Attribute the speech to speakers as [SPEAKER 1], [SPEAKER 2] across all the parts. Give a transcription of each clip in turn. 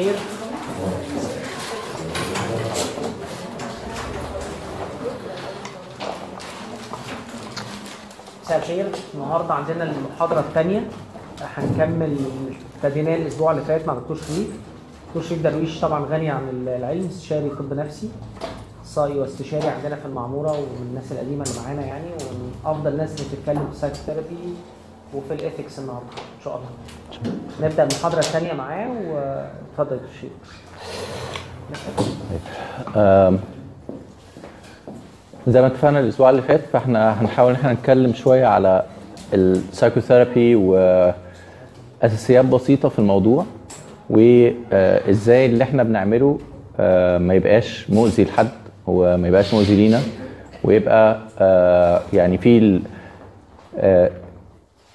[SPEAKER 1] الخير. مساء الخير. النهارده عندنا المحاضرة الثانية. هنكمل ابتديناه الأسبوع اللي فات مع دكتور شريف. دكتور شريف درويش طبعا غني عن العلم استشاري طب نفسي. اخصائي واستشاري عندنا في المعمورة ومن الناس القديمة اللي معانا يعني ومن أفضل الناس اللي بتتكلم في السايكوثيرابي وفي ال ethics النهارده إن شاء الله. نبدأ المحاضرة الثانية معاه واتفضل شريف
[SPEAKER 2] آم، زي ما اتفقنا الأسبوع اللي فات فإحنا هنحاول إن إحنا نتكلم شوية على ال psychotherapy وأساسيات بسيطة في الموضوع وإزاي اللي إحنا بنعمله ما يبقاش مؤذي لحد وما يبقاش مؤذي لينا ويبقى يعني في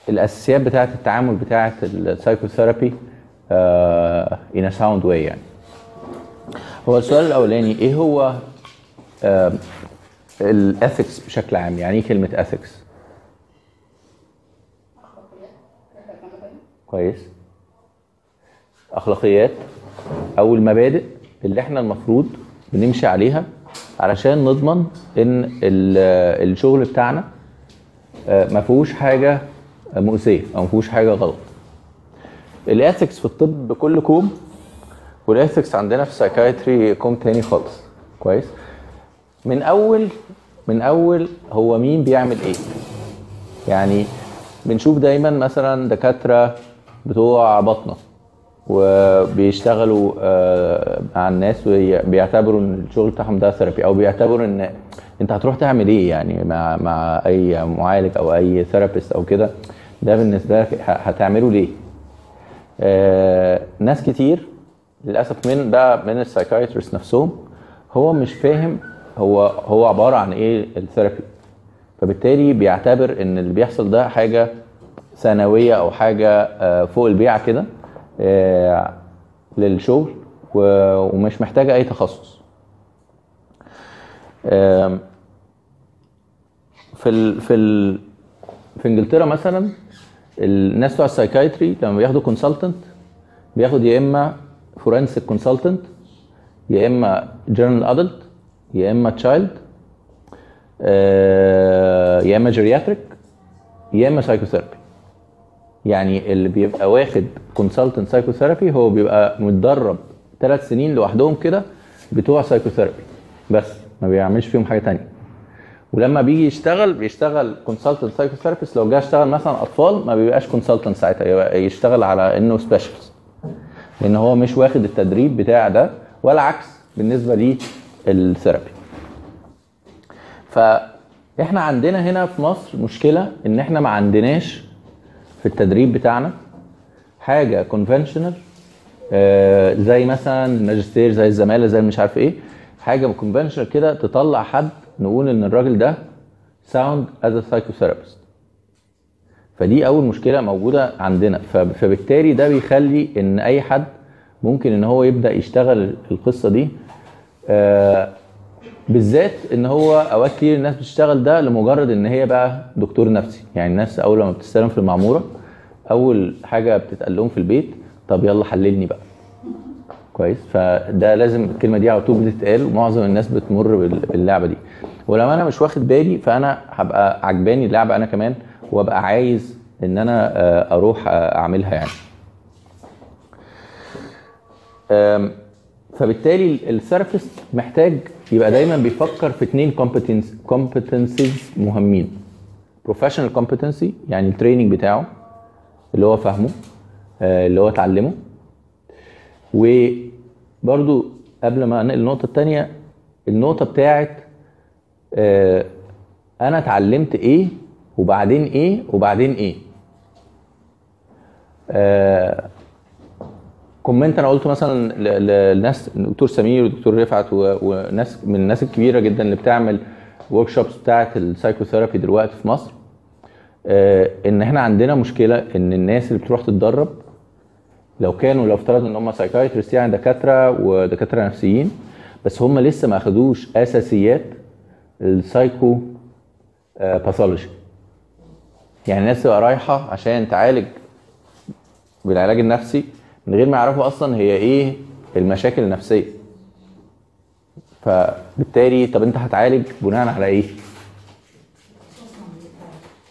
[SPEAKER 2] الأساسيات بتاعة التعامل بتاعة ال psychotherapy in a sound way يعني. هو السؤال الأولاني إيه هو ال ethics بشكل عام؟ يعني إيه كلمة ethics كويس. أخلاقيات. أو المبادئ اللي إحنا المفروض بنمشي عليها علشان نضمن إن ال- الشغل بتاعنا آه، ما فيهوش حاجة مؤذية أو ما فيهوش حاجة غلط. ال ethics في الطب بكل كوم وال ethics عندنا في ال psychiatry كوم تاني خالص. كويس؟ من أول من أول هو مين بيعمل إيه؟ يعني بنشوف دايما مثلا دكاترة بتوع بطنة وبيشتغلوا آه، مع الناس وبيعتبروا إن الشغل بتاعهم ده therapy أو بيعتبروا إن أنت هتروح تعمل إيه يعني مع مع أي معالج أو أي therapist أو كده؟ ده بالنسبة لك هتعمله ليه؟ آه، ناس كتير للأسف من ده من ال psychiatrists نفسهم هو مش فاهم هو هو عبارة عن إيه ال therapy فبالتالي بيعتبر إن اللي بيحصل ده حاجة ثانوية أو حاجة آه، فوق البيعة كده آه، للشغل ومش محتاجة أي تخصص في ال في ال في إنجلترا مثلا الناس بتوع ال psychiatry لما بياخدوا consultant بياخد يا إما forensic consultant يا إما general adult يا إما child يا إما geriatric يا إما psychotherapy يعني اللي بيبقى واخد consultant psychotherapy هو بيبقى متدرب ثلاث سنين لوحدهم كده بتوع psychotherapy بس ما بيعملش فيهم حاجة تانية. ولما بيجي يشتغل بيشتغل consultant psychotherapist لو جه اشتغل مثلا أطفال ما بيبقاش consultant ساعتها يشتغل على إنه specialist لأن هو مش واخد التدريب بتاع ده ولا عكس بالنسبة لل therapy فاحنا عندنا هنا في مصر مشكلة إن إحنا ما عندناش في التدريب بتاعنا حاجة conventional زي مثلا الماجستير زي الزمالة زي مش عارف إيه. حاجة conventional كده تطلع حد نقول إن الراجل ده sound as psychotherapist فدي أول مشكلة موجودة عندنا. فبالتالي ده بيخلي إن أي حد ممكن إن هو يبدأ يشتغل القصة دي آه، بالذات إن هو أوقات كتير الناس بتشتغل ده لمجرد إن هي بقى دكتور نفسي. يعني الناس أول لما بتستلم في المعمورة أول حاجة بتتقال لهم في البيت طب يلا حللني بقى. كويس. فده لازم الكلمة دي على طول بتتقال ومعظم الناس بتمر بال- باللعبة دي. ولما أنا مش واخد بالي فأنا هبقى عجباني اللعبة أنا كمان وأبقى عايز إن أنا آه، أروح آه، أعملها يعني. فبالتالي ال therapist محتاج يبقى دايما بيفكر في اثنين competence competencies مهمين. professional competency يعني ال training بتاعه اللي هو فاهمه آه، اللي هو اتعلمه وبرضو قبل ما أنقل النقطة التانية النقطة بتاعت آه، أنا اتعلمت إيه وبعدين إيه وبعدين إيه. آه، comment أنا قلته مثلا ل- للناس دكتور سمير ودكتور رفعت وناس من الناس الكبيرة جدا اللي بتعمل workshops بتاعه ال psychotherapy دلوقتي في مصر. آه، إن إحنا عندنا مشكلة إن الناس اللي بتروح تتدرب لو كانوا لو افترضنا إن هم psychiatrists يعني دكاترة ودكاترة نفسيين بس هم لسه ما أخدوش أساسيات ال psychopathology يعني الناس تبقى رايحة عشان تعالج بالعلاج النفسي من غير ما يعرفوا أصلا هي إيه المشاكل النفسية. فبالتالي طب أنت هتعالج بناء على إيه؟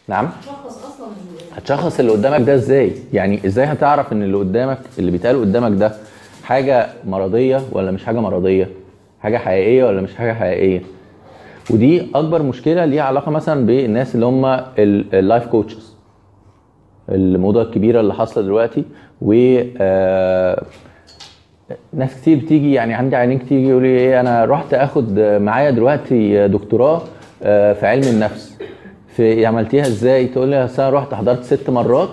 [SPEAKER 2] نعم؟ هتشخص اللي قدامك ده إزاي؟ يعني إزاي هتعرف ان اللي قدامك اللي بيتقال قدامك ده حاجة مرضية ولا مش حاجة مرضية؟ حاجة حقيقية ولا مش حاجة حقيقية؟ ودي أكبر مشكلة ليها علاقة مثلا بالناس اللي هم ال life coaches الموضة الكبيرة اللي حاصلة دلوقتي و آه، ناس كتير بتيجي يعني عندي عيانين كتير يقولوا لي إيه أنا رحت أخد معايا دلوقتي دكتوراه آه، في علم النفس. في عملتيها إزاي؟ تقول لي أنا رحت حضرت ست مرات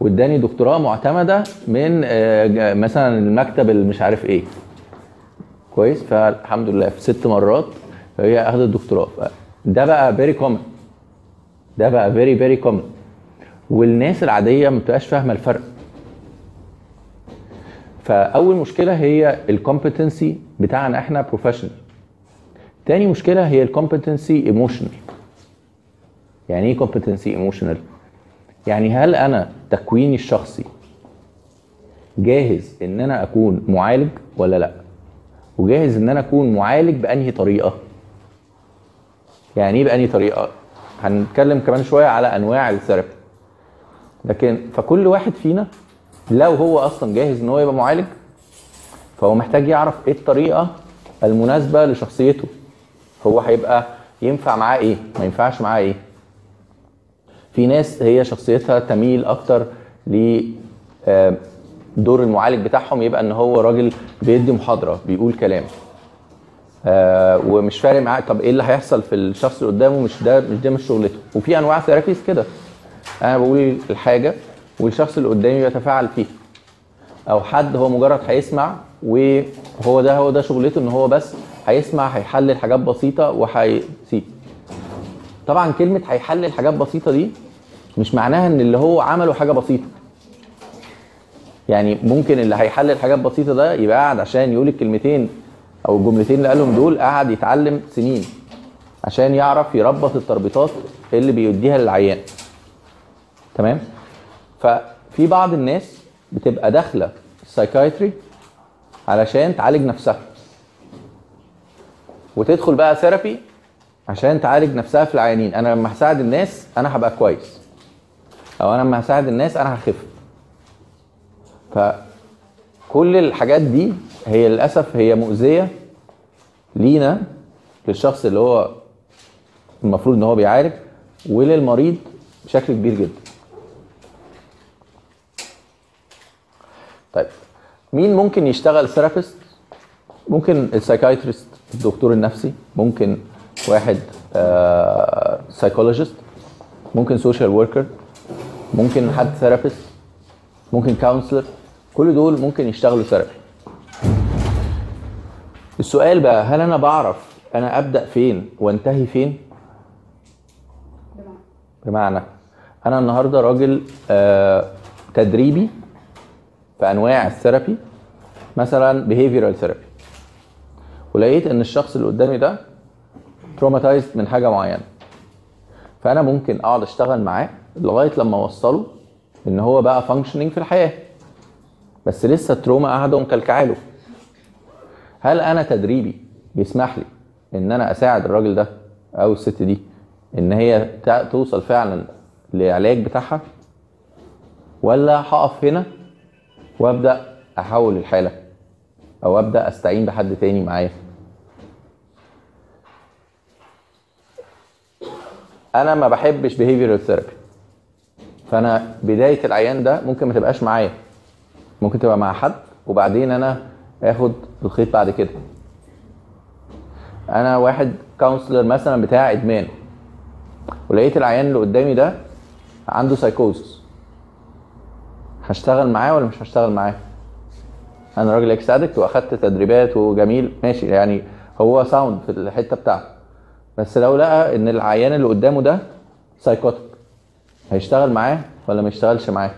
[SPEAKER 2] واداني دكتوراه معتمدة من آه، مثلا المكتب اللي مش عارف إيه. كويس؟ فالحمد لله في ست مرات هي أخذت دكتوراه. ده بقى very common ده بقى very very common والناس العادية ما بتبقاش فاهمة الفرق. فأول مشكلة هي ال competency بتاعنا إحنا professional تاني مشكلة هي ال competency emotional يعني إيه competency emotional يعني هل أنا تكويني الشخصي جاهز إن أنا أكون معالج ولا لأ؟ وجاهز إن أنا أكون معالج بأنهي طريقة؟ يعني إيه بأنهي طريقة؟ هنتكلم كمان شوية على أنواع ال therapy. لكن فكل واحد فينا لو هو أصلا جاهز إن هو يبقى معالج فهو محتاج يعرف إيه الطريقة المناسبة لشخصيته. هو هيبقى ينفع معاه إيه؟ ما ينفعش معاه إيه؟ في ناس هي شخصيتها تميل أكتر ل آه، دور المعالج بتاعهم يبقى إن هو راجل بيدي محاضرة بيقول كلام. آه ومش فارق معاه طب إيه اللي هيحصل في الشخص اللي قدامه؟ مش ده مش ده مش شغلته. وفي أنواع ثيرابيز كده. أنا بقول الحاجة والشخص اللي قدامي بيتفاعل فيها أو حد هو مجرد هيسمع وهو ده هو ده شغلته إن هو بس هيسمع هيحلل حاجات بسيطة وهيسيب. طبعا كلمة هيحلل حاجات بسيطة دي مش معناها إن اللي هو عمله حاجة بسيطة. يعني ممكن اللي هيحلل حاجات بسيطة ده يبقى قاعد عشان يقول الكلمتين أو الجملتين اللي قالهم دول قاعد يتعلم سنين عشان يعرف يربط التربيطات اللي بيديها للعيان. تمام؟ ففي بعض الناس بتبقى داخلة ال psychiatry علشان تعالج نفسها. وتدخل بقى therapy عشان تعالج نفسها في العيانين. أنا لما هساعد الناس أنا هبقى كويس. أو أنا لما هساعد الناس أنا هخف. فكل الحاجات دي هي للأسف هي مؤذية لينا للشخص اللي هو المفروض إن هو بيعالج وللمريض بشكل كبير جدا. طيب مين ممكن يشتغل therapist ممكن ال psychiatrist الدكتور النفسي ممكن واحد psychologist ممكن social worker ممكن حد therapist ممكن counselor كل دول ممكن يشتغلوا therapy السؤال بقى هل أنا بعرف أنا أبدأ فين وأنتهي فين؟ بمعنى أنا النهارده راجل آه، تدريبي في أنواع ال therapy مثلا behavioral therapy ولقيت إن الشخص اللي قدامي ده traumatized من حاجة معينة. فأنا ممكن أقعد أشتغل معاه لغاية لما اوصله إن هو بقى functioning في الحياة. بس لسه التروما قاعدة ومكلكعه له هل أنا تدريبي بيسمح لي إن أنا أساعد الراجل ده أو الست دي إن هي توصل فعلا لعلاج بتاعها؟ ولا هقف هنا وأبدأ أحول الحالة أو أبدأ أستعين بحد تاني معايا؟ أنا ما بحبش behavioral therapy. فانا بداية العيان ده ممكن ما تبقاش معايا. ممكن تبقى مع حد وبعدين أنا آخد الخيط بعد كده. أنا واحد counselor مثلا بتاع إدمان ولقيت العيان اللي قدامي ده عنده سايكوزس هشتغل معاه ولا مش هشتغل معاه؟ أنا راجل ex addict واخدت تدريبات وجميل ماشي يعني هو sound في الحتة بتاعته. بس لو لقى إن العيان اللي قدامه ده psychotic هيشتغل معاه ولا ما يشتغلش معاه؟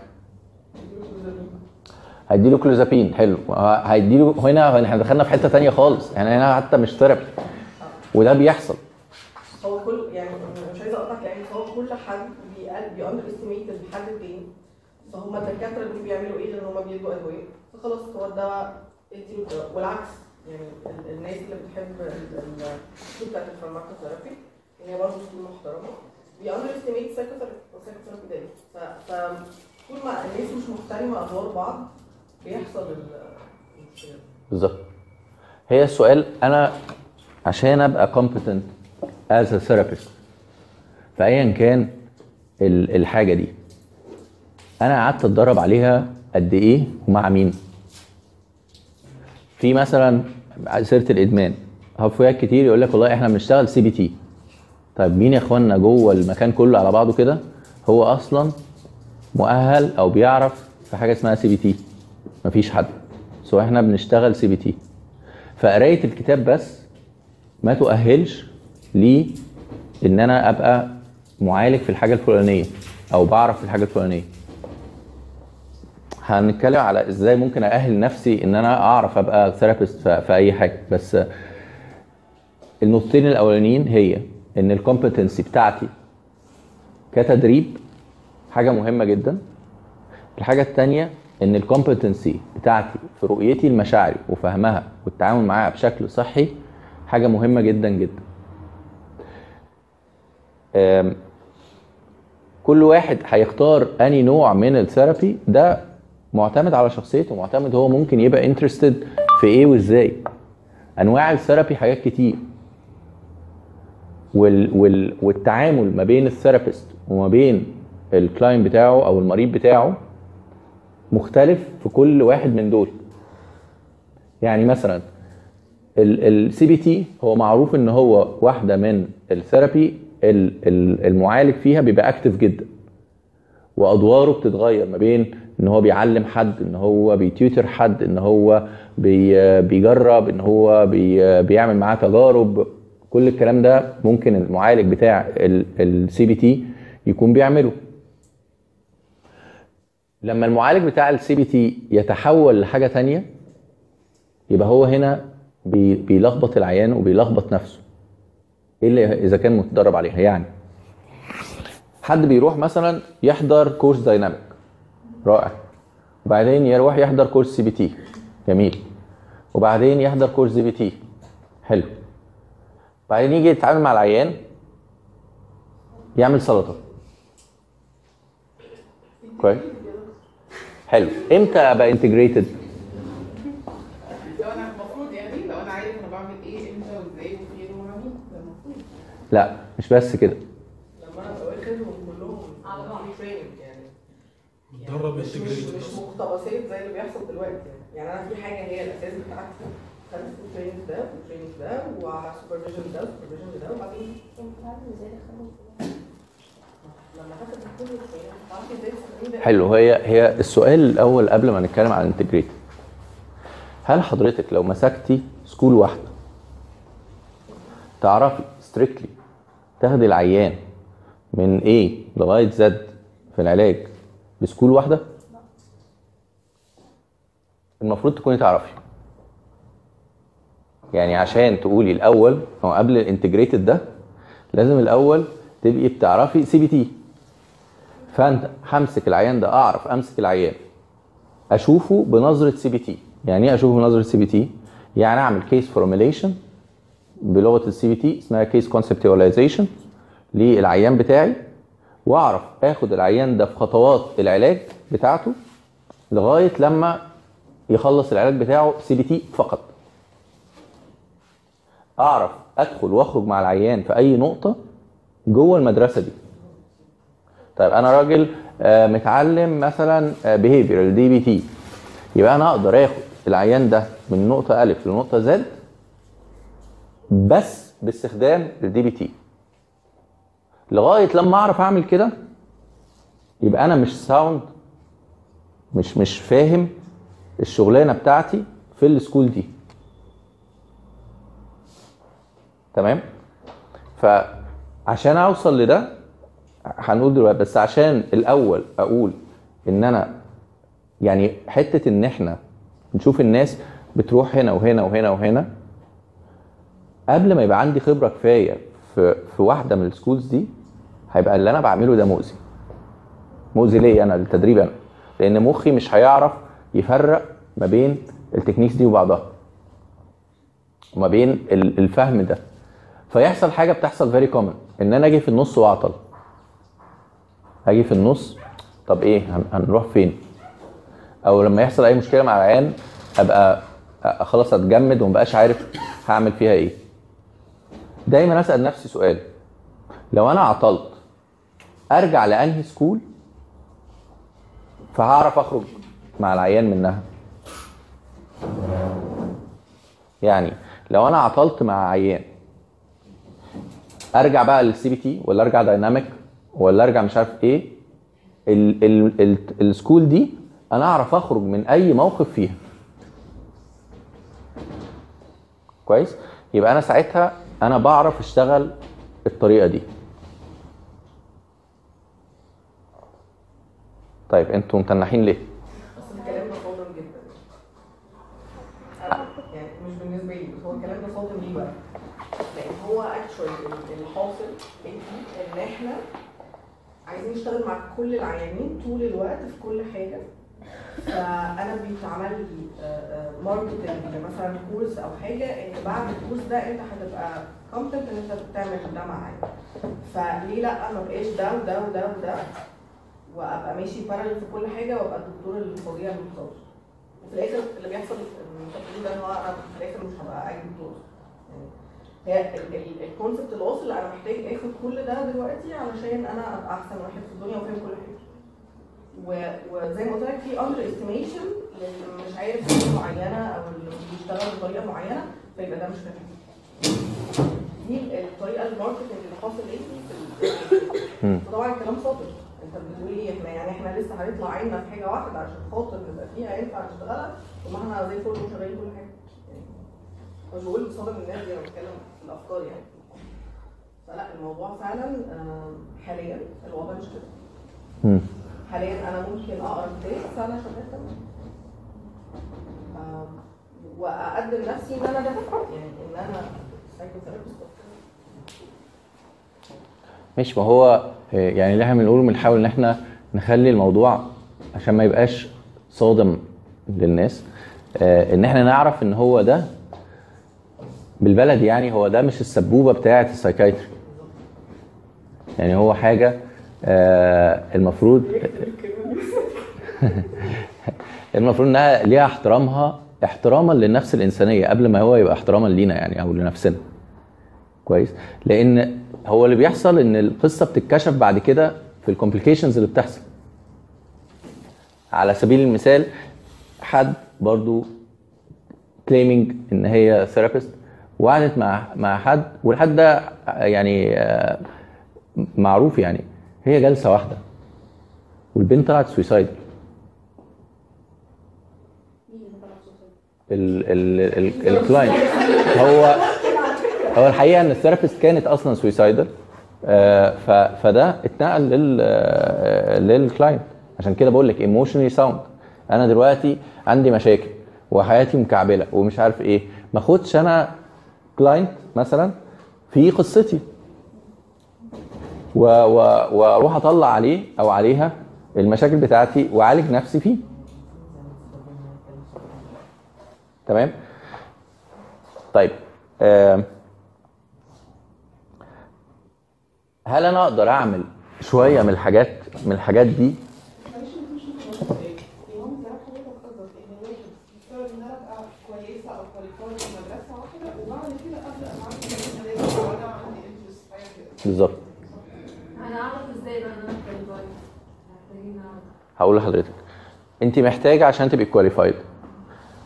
[SPEAKER 2] هيديله كلوزابين حلو. هيديله هنا إحنا دخلنا في حتة تانية خالص. يعني هنا حتى مش therapy وده بيحصل.
[SPEAKER 3] هو كل يعني مش عايزة اقطع كلامك هو كل حد بي underestimate الحد التاني فهم الدكاترة اللي بيعملوا إيه غير إن هم بيدوا ادويه فخلاص هو الدواء اديله والعكس يعني ال- الناس اللي بتحب ال- ال- الاسلوب بتاعت ال pharmacotherapy هي برضه محترمة. بي psychotherapy وال psychotherapy ده ف ف طول ما الناس مش محترمه ادوار بعض بيحصل
[SPEAKER 2] بالظبط هي السؤال أنا عشان ابقى competent as a therapist. فايا كان ال- الحاجة دي أنا قعدت اتدرب عليها قد إيه ومع مين في مثلا سيره الادمان هفويات كتير يقول لك والله إحنا بنشتغل CBT طيب مين يا إخوانا جوه المكان كله على بعضه كده؟ هو أصلا مؤهل أو بيعرف في حاجة اسمها CBT مفيش حد. so إحنا بنشتغل CBT فقراية الكتاب بس ما تؤهلش لي إن أنا أبقى معالج في الحاجة الفلانية أو بعرف في الحاجة الفلانية. هنتكلم على إزاي ممكن أأهل نفسي إن أنا أعرف أبقى therapist في أي حاجة. بس النقطتين الأولانيين هي إن ال competency بتاعتي كتدريب حاجة مهمة جدا. الحاجة الثانية إن ال competency بتاعتي في رؤيتي لمشاعري وفهمها والتعامل معاها بشكل صحي حاجة مهمة جدا جدا. كل واحد هيختار أنهي نوع من ال therapy ده معتمد على شخصيته معتمد هو ممكن يبقى interested في إيه وإزاي. أنواع ال therapy حاجات كتير. وال وال والتعامل ما بين ال therapist وما بين ال client بتاعه أو المريض بتاعه مختلف في كل واحد من دول. يعني مثلا ال CBT هو معروف إن هو واحدة من ال therapy ال- ال- المعالج فيها بيبقى active جدا. وأدواره بتتغير ما بين إن هو بيعلم حد إن هو بي tutor حد إن هو بي بيجرب إن هو بي بيعمل معاه تجارب. كل الكلام ده ممكن المعالج بتاع ال CBT يكون بيعمله. لما المعالج بتاع ال CBT يتحول لحاجة تانية يبقى هو هنا بي بيلخبط العيان وبيلخبط نفسه. إيه اللي إذا كان متدرب عليها؟ يعني حد بيروح مثلا يحضر كورس dynamic رائع. وبعدين يروح يحضر كورس CBT جميل. وبعدين يحضر كورس BT حلو. بعدين يجي يتعامل مع العيان يعمل سلطة. كويس. حلو. إمتى أبقى integrated
[SPEAKER 4] لو أنا المفروض يعني لو أنا عارف أنا بعمل إيه إمتى وإزاي وفين ومع مين ده المفروض.
[SPEAKER 2] لا مش بس كده.
[SPEAKER 3] لما أنا ببقى واخدهم كلهم على بعض يعني.
[SPEAKER 5] بتدرب
[SPEAKER 3] مش مش مقتبسات زي اللي بيحصل دلوقتي. يعني يعني أنا في حاجة هي الأساس بتاعتي. ال training ده ده ده ده وبعدين
[SPEAKER 2] حلو. هي هي السؤال الأول قبل ما نتكلم عن ال integrated هل حضرتك لو مسكتي school واحدة تعرفي strictly تاخدي العيان من A لغايه Z في العلاج ب school واحدة؟ المفروض تكوني تعرفي. يعني عشان تقولي الأول أو قبل ال integrated ده لازم الأول تبقي بتعرفي CBT فأنت همسك العيان ده أعرف أمسك العيان أشوفه بنظرة CBT يعني إيه أشوفه بنظرة CBT يعني أعمل case formulation بلغة ال CBT اسمها case conceptualization للعيان بتاعي وأعرف آخد العيان ده في خطوات العلاج بتاعته لغاية لما يخلص العلاج بتاعه CBT فقط. أعرف أدخل وأخرج مع العيان في أي نقطة جوه المدرسة دي. طيب أنا راجل آه، متعلم مثلا behavior DBT يبقى أنا أقدر آخد العيان ده من نقطة الف لنقطة Z بس باستخدام ال DBT لغاية لما أعرف أعمل كده يبقى أنا مش sound مش مش فاهم الشغلانة بتاعتي في ال school دي. تمام؟ فعشان أوصل لده هنقول دلوقتي بس عشان الأول أقول إن أنا يعني حتة إن إحنا نشوف الناس بتروح هنا وهنا وهنا وهنا قبل ما يبقى عندي خبرة كفاية في في واحدة من ال schools دي هيبقى اللي أنا بعمله ده مؤذي. مؤذي ليا أنا؟ للتدريب أنا. لأن مخي مش هيعرف يفرق ما بين ال techniques دي وبعضها وما بين ال- الفهم ده. فيحصل حاجة بتحصل very common إن أنا أجي في النص وأعطل. أجي في النص طب إيه هن- هنروح فين؟ أو لما يحصل أي مشكلة مع العيان أبقى خلاص أتجمد ومبقاش عارف هعمل فيها إيه. دايما أسأل نفسي سؤال. لو أنا عطلت أرجع لأنهي school؟ فهعرف أخرج مع العيان منها. يعني لو أنا عطلت مع عيان أرجع بقى لل CBT ولا أرجع dynamic ولا أرجع مش عارف إيه. ال ال ال السكول دي أنا أعرف أخرج من أي موقف فيها. كويس؟ يبقى أنا ساعتها أنا بعرف أشتغل الطريقة دي. طيب أنتوا متنحين ليه؟
[SPEAKER 3] يعني مش بالنسبة لي بس هو الكلام ده صادم ليه بقى؟ هو اكشوالي الحاصل ان إحنا عايزين نشتغل مع كل العيانين طول الوقت في كل حاجة. فأنا بيتعمل لي marketing مثلا course أو حاجة إن بعد ال course ده أنت هتبقى competent إن أنت تعمل ده معايا فليه لأ؟ ما بقاش ده وده وده وده وأبقى ماشي parallel في كل حاجة وأبقى الدكتور الفظيع المختار وفي الآخر اللي بيحصل ده إن هو أنا في الآخر مش هبقى أي دكتور. يعني هي ال concept الاصل أنا محتاج آخد كل ده دلوقتي علشان أنا أبقى أحسن واحد في الدنيا وفاهم كل حاجة. وزي ما قلت لك في under estimation للي مش عارف حاجة معينة أو اللي بيشتغل بطريقة معينة فيبقى ده مش فاهم. دي الطريقة ال marketing اللي حاصل إيه وطبعا الكلام خاطر أنت بتقول إيه؟ إحنا يعني إحنا لسه هنطلع عيننا في حاجة واحدة عشان خاطر نبقى فيها ينفع نشتغلها. طب ما إحنا زي الفل وشغالين كل حاجة. مش بقول بصدم الناس دي أنا بتكلم في الأفكار يعني. فلا الموضوع فعلا حاليا الوضع مش كده. حاليا أنا ممكن أقرأ كتاب فانا شغال تمام. وأقدم نفسي إن أنا ده يعني إن أنا سايكوثيرابيست
[SPEAKER 2] ماشي ما هو آه، يعني اللي إحنا بنقوله بنحاول إن إحنا نخلي الموضوع عشان ما يبقاش صادم للناس آه، إن إحنا نعرف إن هو ده بالبلد يعني هو ده مش السبوبة بتاعة السايكايتري. يعني هو حاجة آه، المفروض المفروض إنها ليها احترامها احتراما للنفس الإنسانية قبل ما هو يبقى احتراما لينا يعني أو لنفسنا. كويس؟ لأن هو اللي بيحصل إن القصة بتتكشف بعد كده في ال complications اللي بتحصل. على سبيل المثال حد برضو claiming إن هي therapist وقعدت مع مع حد والحد ده يعني آه، معروف يعني. هي جلسة واحدة والبنت طلعت suicide ال client هو هو الحقيقة إن ال therapist كانت أصلا suicidal فده اتنقل لل آه، لل client عشان كده بقول لك emotionally sound أنا دلوقتي عندي مشاكل وحياتي مكعبلة ومش عارف إيه. ما اخدش أنا client مثلا في قصتي. وأروح أطلع عليه أو عليها المشاكل بتاعتي وأعالج نفسي فيه. تمام؟ طيب هل أنا أقدر أعمل شوية من الحاجات من الحاجات دي
[SPEAKER 4] معلش مش ممكن أقول إيه هو انت عارف حضرتك قصدك ان واحد يفترض ان أنا ابقى كويسه أو qualified في مدرسه واحدة وبعد كده ابدا اتعامل ان أنا لازم أو أنا عندي interest في حاجة كده
[SPEAKER 2] بالظبط.
[SPEAKER 5] أنا أعرف إزاي بقى إن أنا
[SPEAKER 2] هقول لحضرتك. أنت محتاجة عشان تبقي كواليفايد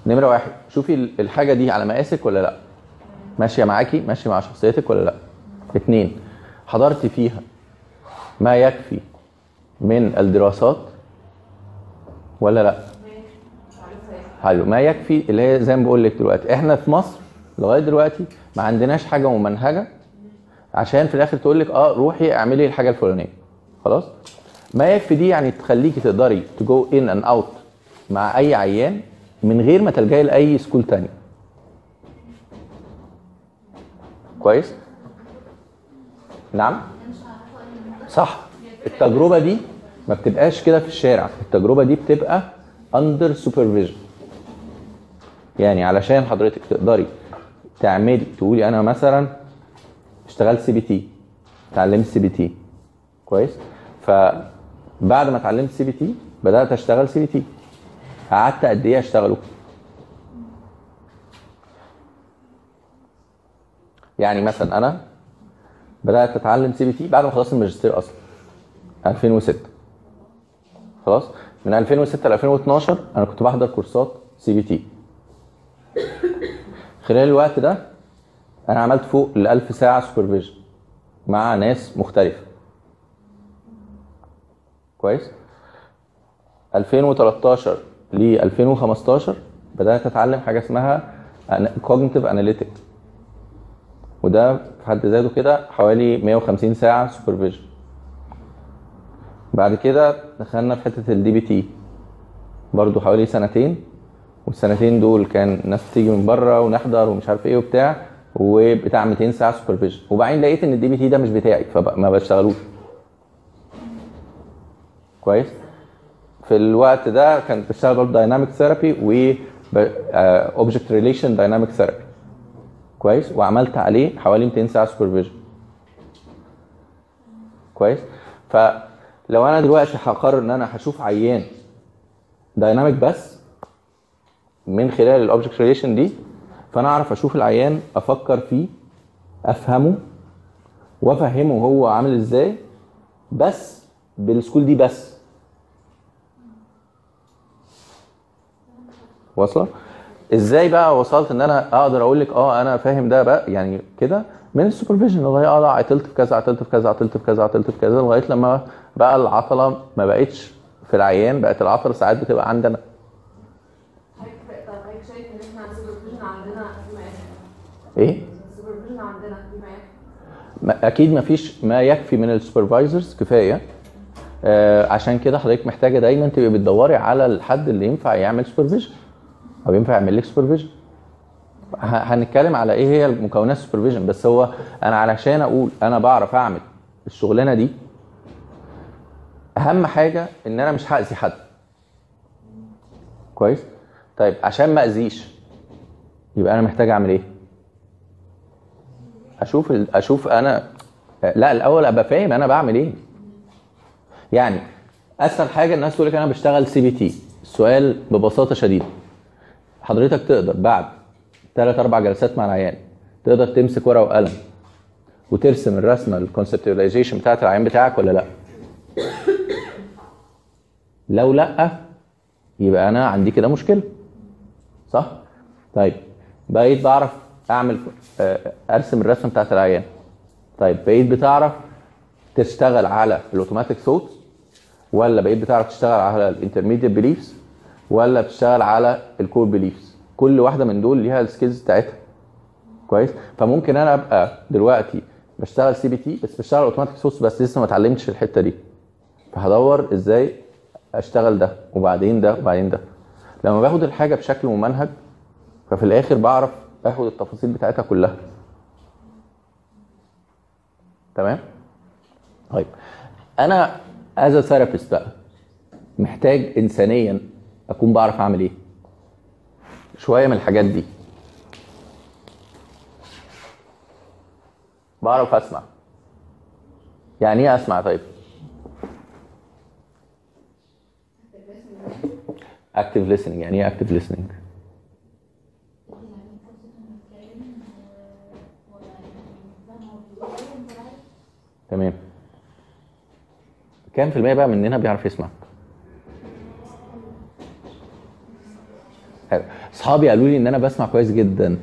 [SPEAKER 2] نمرة واحد شوفي ال- الحاجة دي على مقاسك ولا لأ؟ ماشية معاكي ماشية مع شخصيتك ولا لأ؟ اتنين حضرتي فيها ما يكفي من الدراسات ولا لأ؟ حلو. ما يكفي اللي هي زي ما بقول لك دلوقتي. إحنا في مصر لغاية دلوقتي ما عندناش حاجة ممنهجة عشان في الآخر تقول لك آه روحي اعملي الحاجة الفلانية. خلاص؟ ما يكفي دي يعني تخليكي تقدري ت go in and out مع أي عيان من غير ما تلجئي لأي school تاني. كويس؟ نعم؟ صح. التجربة دي ما بتبقاش كده في الشارع. التجربة دي بتبقى under supervision يعني علشان حضرتك تقدري تعملي تقولي أنا مثلا اشتغلت CBT اتعلمت CBT كويس؟ فبعد ما اتعلمت CBT بدأت أشتغل CBT قعدت قد إيه أشتغله؟ يعني مثلا أنا بدأت أتعلم CBT بعد ما خلصت الماجستير أصلا. 2006 خلاص؟ من 2006 ل 2012 أنا كنت بحضر كورسات CBT خلال الوقت ده أنا عملت فوق ال 1000 ساعة supervision مع ناس مختلفة. كويس؟ 2013 ل 2015 بدأت أتعلم حاجة اسمها cognitive analytics وده في حد ذاته كده حوالي 150 ساعة supervision بعد كده دخلنا في حتة ال DBT برضو حوالي سنتين والسنتين دول كان ناس بتيجي من بره ونحضر ومش عارف إيه وبتاع. وبتاع 200 ساعة supervision وبعدين لقيت إن ال DBT ده مش بتاعي فما بشتغلوش. كويس؟ في الوقت ده كنت بشتغل برضه dynamic therapy و object relation dynamic therapy كويس؟ وعملت عليه حوالي 200 ساعة supervision كويس؟ فلو أنا دلوقتي هقرر إن أنا هشوف عيان dynamic بس من خلال ال object relation دي فأنا أعرف أشوف العيان أفكر فيه أفهمه وأفهمه هو عامل إزاي بس بال school دي بس. واصلة؟ إزاي بقى وصلت إن أنا أقدر أقول لك آه أنا فاهم ده بقى؟ يعني كده من ال supervision لغاية آه عطلت في كذا عطلت في كذا عطلت في كذا عطلت في كذا لغاية لما بقى العطلة ما بقتش في العيان بقت العطلة ساعات بتبقى عندنا
[SPEAKER 5] حضرتك طب حضرتك شايف ان إحنا ال supervision عندنا في مقاسم إيه؟ ال supervision عندنا
[SPEAKER 2] ما- أكيد ما فيش ما يكفي من ال supervisors كفاية. آه عشان كده حضرتك محتاجة دايما تبقي بتدوري على الحد اللي ينفع يعمل supervision أو ينفع يعمل لك supervision هنتكلم على إيه هي مكونات ال supervision بس هو أنا علشان أقول أنا بعرف أعمل الشغلانة دي أهم حاجة إن أنا مش هأذي حد. كويس؟ طيب عشان ما أذيش يبقى أنا محتاج أعمل إيه؟ أشوف أشوف أنا لا الأول أبقى فاهم أنا بعمل إيه. يعني أسهل حاجة الناس تقول لك أنا بشتغل CBT السؤال ببساطة شديدة. حضرتك تقدر بعد ثلاث أربع جلسات مع العيان تقدر تمسك ورقة وقلم وترسم الرسمة ال conceptualization بتاعت العيان بتاعك ولا لأ؟ لو لأ يبقى أنا عندي كده مشكلة. صح؟ طيب بقيت بعرف أعمل آه، أرسم الرسمه بتاعت العيان طيب بقيت بتعرف تشتغل على ال automatic thought ولا بقيت بتعرف تشتغل على ال intermediate beliefs ولا بتشتغل على ال core beliefs كل واحدة من دول ليها ال skills بتاعتها. كويس؟ فممكن أنا أبقى دلوقتي بشتغل CBT بس بشتغل automatic thoughts بس لسه ما اتعلمتش الحتة دي. فهدور إزاي أشتغل ده وبعدين ده وبعدين ده. لما باخد الحاجة بشكل ممنهج ففي الآخر بعرف اخد التفاصيل بتاعتها كلها. تمام؟ طيب. أنا as therapist بقى محتاج انسانيا أكون بعرف أعمل إيه؟ شوية من الحاجات دي. بعرف أسمع. يعني إيه أسمع؟ طيب. اكتف listening. يعني إيه اكتف listening تمام كام في المية بقى مننا بيعرف يسمع؟ حلو. أصحابي قالوا لي إن أنا بسمع كويس جدا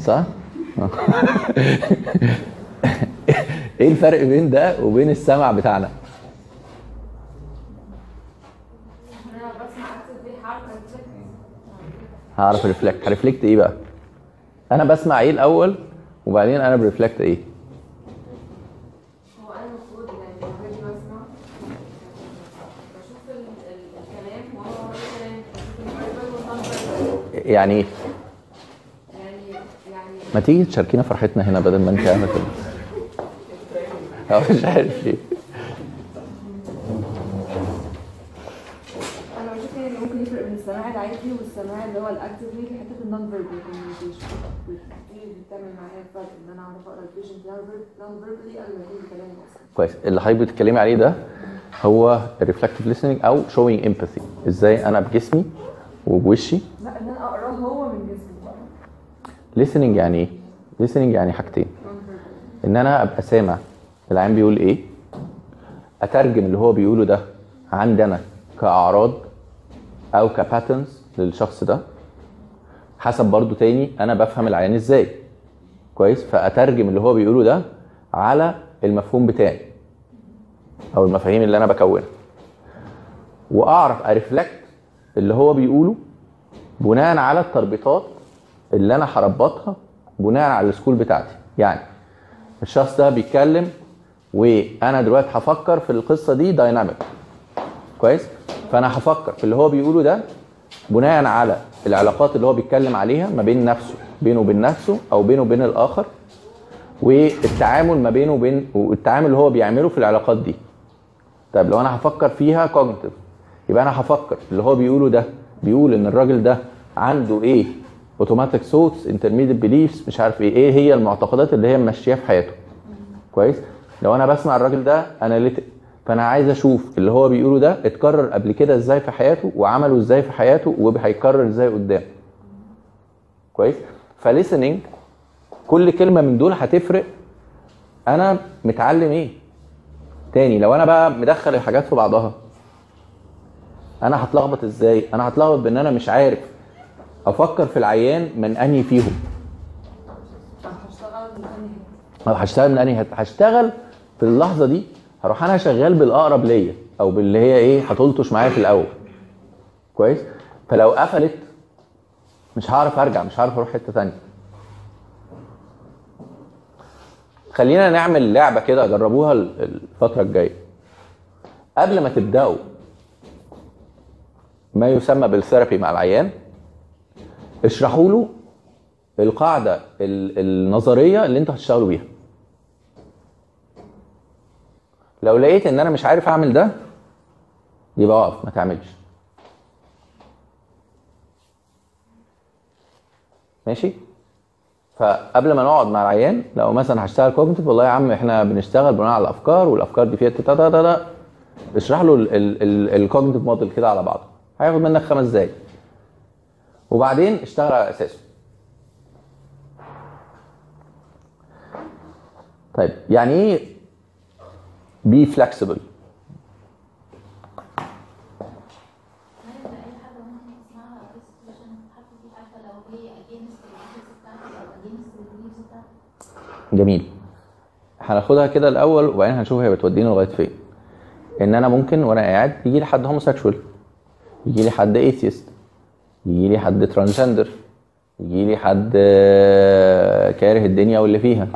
[SPEAKER 2] صح؟ إيه الفرق بين ده وبين السمع بتاعنا؟ هعرف reflect ه reflect إيه بقى؟ أنا بسمع إيه الأول وبعدين أنا ب reflect إيه؟
[SPEAKER 5] هو أنا المفروض يعني لما باجي بسمع بشوف ال- ال- الكلام وهو هو الكلام بشوف ال verbal
[SPEAKER 2] وال non
[SPEAKER 5] يعني إيه؟
[SPEAKER 2] ما تيجي تشاركينا فرحتنا هنا بدل ما انت قاعدة كده مش عارف ليه
[SPEAKER 5] التاني اللي ممكن يفرق بين السماع العادي والسماع اللي هو ال active حتة ال non verbal communication بتعمل معايا فرق إن أنا أعرف أقرأ ال patient non verbally قبل ما يكون أصلا.
[SPEAKER 2] كويس. اللي حضرتك بتتكلمي عليه ده هو ال reflective listening أو showing empathy. إزاي أنا بجسمي وبوشي
[SPEAKER 5] لا أنا اقراه هو من جسمي
[SPEAKER 2] listening يعني إيه؟ Listening يعني حاجتين. إن أنا أبقى سامع العيان بيقول إيه؟ أترجم اللي هو بيقوله ده عندي أنا كأعراض أو ك patterns للشخص ده حسب برضو تاني أنا بفهم العيان إزاي. كويس؟ فأترجم اللي هو بيقوله ده على المفهوم بتاعي أو المفاهيم اللي أنا بكونها. وأعرف ا reflect اللي هو بيقوله بناء على التربيطات اللي أنا هربطها بناء على ال school بتاعتي. يعني الشخص ده بيتكلم وأنا دلوقتي هفكر في القصة دي dynamic كويس؟ فأنا هفكر في اللي هو بيقوله ده بناء على العلاقات اللي هو بيتكلم عليها ما بين نفسه بينه وبين نفسه أو بينه وبين الآخر والتعامل ما بينه وبين والتعامل اللي هو بيعمله في العلاقات دي. طيب لو أنا هفكر فيها cognitive يبقى أنا هفكر اللي هو بيقوله ده بيقول إن الراجل ده عنده إيه؟ automatic thoughts intermediate beliefs مش عارف إيه. إيه هي المعتقدات اللي هي ماشية في حياته؟ كويس؟ لو أنا بسمع الراجل ده analytic فأنا عايز أشوف اللي هو بيقوله ده اتكرر قبل كده إزاي في حياته وعمله إزاي في حياته وهيتكرر إزاي قدام. كويس؟ ف listening كل كلمة من دول هتفرق. أنا متعلم إيه؟ تاني لو أنا بقى مدخل الحاجات في بعضها. أنا هتلخبط إزاي؟ أنا هتلخبط بإن أنا مش عارف. أفكر في العيان من أنهي فيهم.
[SPEAKER 5] هشتغل من
[SPEAKER 2] أنهي هشتغل في اللحظة دي. هروح أنا شغال بالأقرب ليا أو باللي هي إيه هتلطش معايا في الأول. كويس؟ فلو قفلت مش هعرف أرجع مش هعرف أروح حتة تانية. خلينا نعمل لعبة كده جربوها ال- الفترة الجاية. قبل ما تبدأوا ما يسمى بال therapy مع العيان. اشرحوا له القاعدة ال- النظرية اللي أنتوا هتشتغلوا بيها. لو لقيت ان أنا مش عارف اعمل ده يبقى اقف ما تعملش. ماشي؟ فقبل ما نقعد مع العيان لو مثلا هشتغل cognitive والله يا عم إحنا بنشتغل بناء على الأفكار والأفكار دي فيها تا تا تا اشرح له ال cognitive model كده على بعضه. هياخد منك خمس دقايق. وبعدين اشتغل على أساسه. طيب يعني
[SPEAKER 6] إيه be flexible
[SPEAKER 2] جميل. هناخدها كده الأول وبعدين هنشوف هي بتودينا لغاية فين. إن أنا ممكن وأنا قاعد يجي لي حد homosexual يجي لي حد atheist يجي لي حد transgender يجي لي حد آه، كاره الدنيا واللي فيها.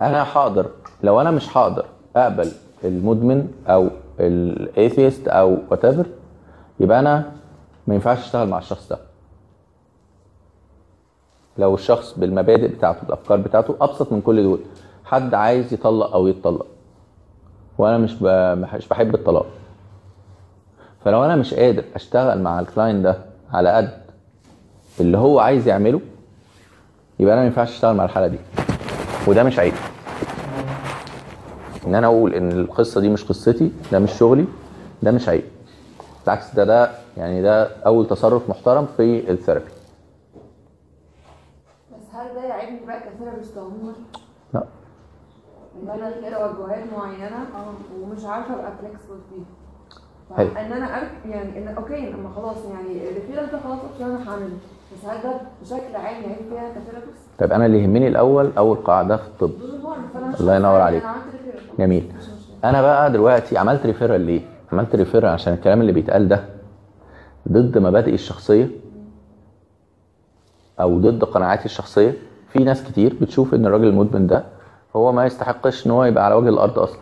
[SPEAKER 2] أنا هقدر لو أنا مش هقدر أقبل المدمن أو ال atheist أو what يبقى أنا ما ينفعش أشتغل مع الشخص ده. لو الشخص بالمبادئ بتاعته بالافكار بتاعته أبسط من كل دول. حد عايز يطلق أو يتطلق. وأنا مش مش بحب الطلاق. فلو أنا مش قادر أشتغل مع الكلاين ده على قد اللي هو عايز يعمله يبقى أنا ما ينفعش أشتغل مع الحالة دي. وده مش عيب. إن أنا أقول إن القصة دي مش قصتي ده مش شغلي ده مش عيب. بالعكس ده ده يعني ده أول تصرف محترم في ال therapy.
[SPEAKER 5] بس هل ده يعيبني بقى ك therapist عموما؟
[SPEAKER 2] لا.
[SPEAKER 5] إن أنا ليا توجهات معينة ومش عارفة أبقى flexible فيها.
[SPEAKER 2] حلو.
[SPEAKER 5] إن أنا أرك يعني إن okay لما خلاص يعني ال referral ده خلاص option أنا هعمله بس هل ده بشكل عام يعيب فيها ك therapist؟
[SPEAKER 2] طيب أنا اللي يهمني الأول أول قاعدة في الطب الله ينور
[SPEAKER 5] عارفة
[SPEAKER 2] عليك. جميل. أنا بقى دلوقتي عملت referral ليه؟ عملت referral عشان الكلام اللي بيتقال ده ضد مبادئي الشخصية أو ضد قناعاتي الشخصية. في ناس كتير بتشوف إن الراجل المدمن ده هو ما يستحقش إن هو يبقى على وجه الأرض أصلا.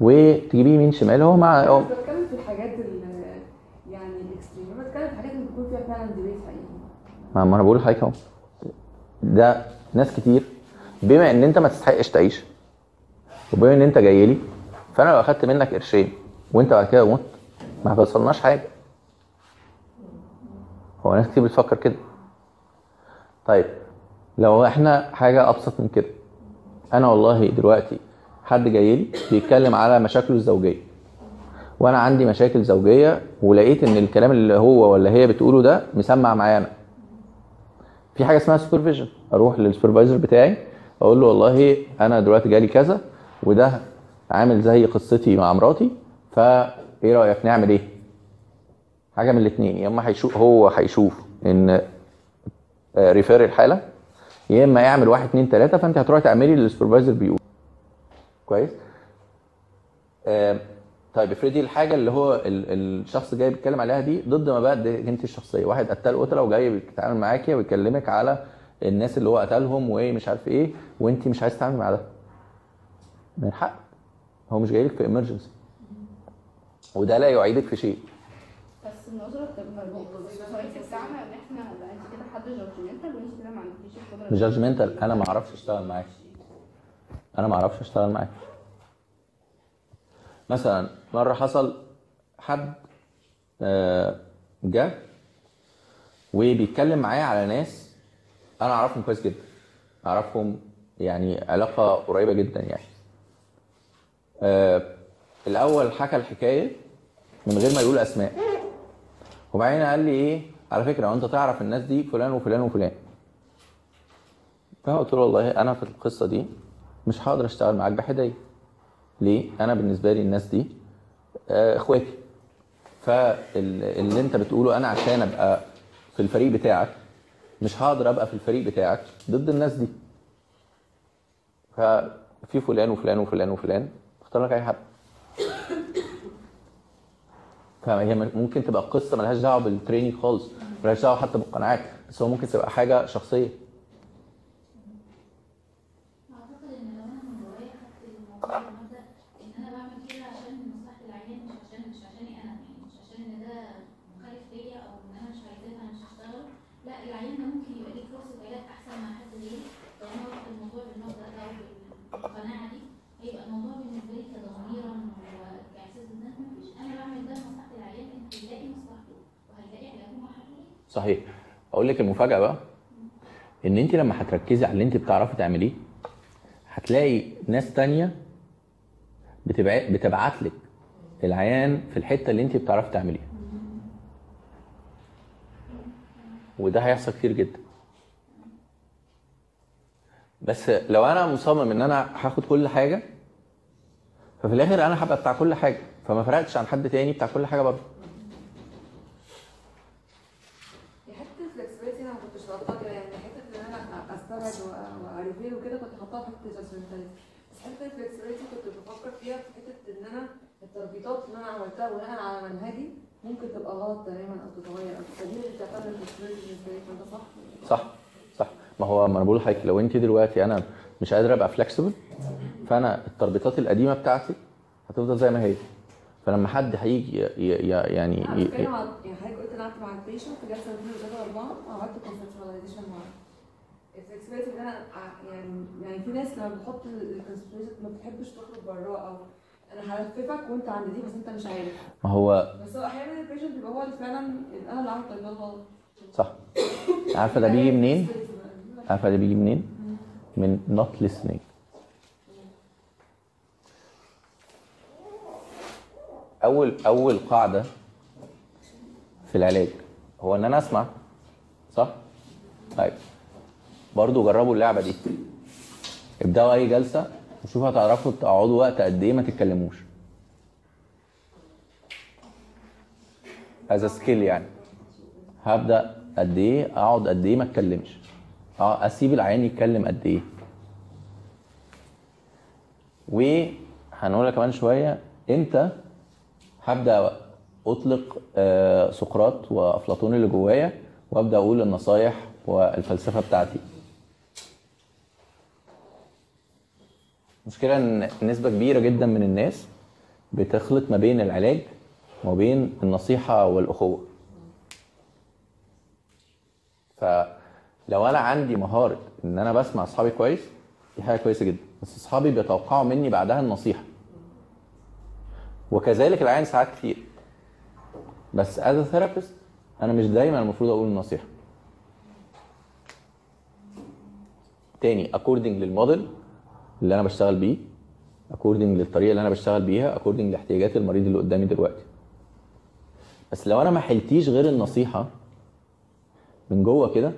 [SPEAKER 2] وتجيبيه يمين شمال هو مع هو
[SPEAKER 5] مش بتكلم في الحاجات ال يعني ال extreme أنا بتكلم في الحاجات اللي بيكون فيها فعلا debate حقيقي
[SPEAKER 2] ما أنا بقول لحضرتك أهو. ده ناس كتير. بما إن أنت ما تستحقش تعيش وبما إن أنت جاي لي فأنا لو أخدت منك قرشين وأنت بعد كده مت ما حصلناش حاجة. هو ناس كتير بتفكر كده. طيب لو إحنا حاجة أبسط من كده. أنا والله دلوقتي حد جاي لي بيتكلم على مشاكله الزوجية. وأنا عندي مشاكل زوجية ولقيت إن الكلام اللي هو ولا هي بتقوله ده مسمع معايا أنا. في حاجة اسمها supervision أروح لل supervisor بتاعي أقول له والله أنا دلوقتي جالي كذا وده عامل زي قصتي مع مراتي فإيه رأيك نعمل إيه؟ حاجة من الاثنين يا إما هيشوف هو هيشوف إن refer الحالة يا إما اعمل واحد اتنين تلاتة فأنت هتروحي تعملي اللي ال supervisor بيقول. كويس؟ آه طيب افرضي الحاجة اللي هو ال- الشخص جاي بيتكلم عليها دي ضد مبادئ انت الشخصية. واحد قتل قتلة وجاي بيتعامل معاكي ويكلمك على الناس اللي هو قتلهم وايه مش عارف إيه وانت مش عايز تتعاملي مع ده. من حق. هو مش جاي لك في emergency وده لا يعيبك في شيء.
[SPEAKER 7] بس النظرة بتبقى ال society بتاعنا ان إحنا انت كده حد judgmental وانت كده ما عندكيش القدرة
[SPEAKER 2] مش judgmental أنا ما أعرفش أشتغل معاك أنا ما أعرفش أشتغل معاك مثلا مرة حصل حد آه، جه وبيتكلم معايا على ناس أنا أعرفهم كويس جدا أعرفهم يعني علاقة قريبة جدا يعني. آه، الأول حكى الحكاية من غير ما يقول أسماء. وبعدين قال لي إيه على فكرة وانت تعرف الناس دي فلان وفلان وفلان. فانا قلت له والله أنا في القصة دي مش هقدر أشتغل معاك بحديه ليه؟ أنا بالنسبة لي الناس دي آه، إخواتي. فاللي أنت بتقوله أنا عشان أبقى في الفريق بتاعك مش هقدر أبقى في الفريق بتاعك ضد الناس دي. ففي فلان وفلان وفلان وفلان اختار لك أي حد. فهي ممكن تبقى قصة ملهاش دعوة بالتريننج خالص ملهاش دعوة حتى بالقناعات بس هو ممكن تبقى حاجة شخصية
[SPEAKER 6] اعتقد ان لو أنا من جوايا خدت الموضوع بمبدا ان أنا بعمل كده عشان مصلحه العيان مش عشان مش عشاني أنا يعني مش عشان ان ده مخالف ليا أو ان أنا مش عايزاه فانا مش هشتغل لا العيان ده ممكن يبقى ليه فرصه علاج احسن مع حد غيري لو أنا واخد الموضوع بالمبدا ده أو بالقناعه دي هيبقى الموضوع بالنسبة لي كضميرا وكاحساس ان أنا مفيش أنا بعمل ده لمصلحه العيان انت هيلاقي مصلحته وهيلاقي علاجه مع حد غيري
[SPEAKER 2] صحيح. أقول لك المفاجأة بقى إن أنت لما هتركزي على اللي أنت بتعرفي تعمليه هتلاقي ناس تانية بتبعت لك العيان في الحتة اللي أنت بتعرفي تعمليها. وده هيحصل كتير جدا. بس لو أنا مصمم إن أنا هاخد كل حاجة ففي الآخر أنا هبقى بتاع كل حاجة. فما فرقتش عن حد تاني بتاع كل حاجة برضه
[SPEAKER 5] هي حتة الفلكسبيتي أنا ما كنتش حاطاها كده يعني حتة ان أنا استبعد وا refer وكده كنت حاطاها في حتة judgmentality بس حتة ال flexibility كنت بفكر فيها في حتة ان أنا التربيطات اللي أنا عملتها بناء على منهجي ممكن تبقى غلط تماما أو تتغير. أو بتعتبر ال flexibility بالنسبة صح؟
[SPEAKER 2] صح صح. ما هو ما أنا بقول لحضرتك لو أنت دلوقتي أنا مش قادر أبقى flexible فأنا التربيطات القديمة بتاعتي هتفضل زي ما هي. فلما حد هيجي يعني أنا
[SPEAKER 5] بتكلم يعني حضرتك قلت أنا قعدت مع ال patient في جلسة اثنين وثلاثه واربعه وعملت conceptualization معاه ال flexibility ان أنا يعني يعني في ناس لما بتحط ال conceptualization ما بتحبش تخرج براه أو أنا هلففك وأنت عند دي بس أنت مش عارف.
[SPEAKER 2] ما هو
[SPEAKER 5] بس هو أحيانا ال patient بيبقى هو اللي فعلا أنا اللي عامل طريقه غلط
[SPEAKER 2] صح. عارفة ده بيجي منين؟ عارفة ده بيجي منين؟ من not listening. أول أول قاعدة في العلاج هو إن أنا أسمع صح؟ طيب. برضو جربوا اللعبة دي. ابدأوا أي جلسة. وشوفوا هتعرفوا تقعدوا وقت قد إيه ما تتكلموش. as skill يعني. هبدأ قد إيه أقعد قد إيه ما اتكلمش أه أسيب العيان يتكلم قد إيه. وهنقولها كمان شوية. إمتى؟ هبدأ أطلق آه، سقراط وأفلاطون اللي جوايا وأبدأ أقول النصايح والفلسفة بتاعتي. المشكلة إن نسبة كبيرة جدا من الناس بتخلط ما بين العلاج وما بين النصيحة والأخوة. فلو أنا عندي مهارة إن أنا بسمع أصحابي كويس دي حاجة كويسة جدا. بس أصحابي بيتوقعوا مني بعدها النصيحة. وكذلك العيان ساعات كتير. بس as therapist أنا مش دايما المفروض أقول النصيحة. تاني according لل model اللي أنا بشتغل بيه according للطريقة اللي أنا بشتغل بيها according لاحتياجات المريض اللي قدامي دلوقتي بس لو أنا ما حلتيش غير النصيحة من جوه كده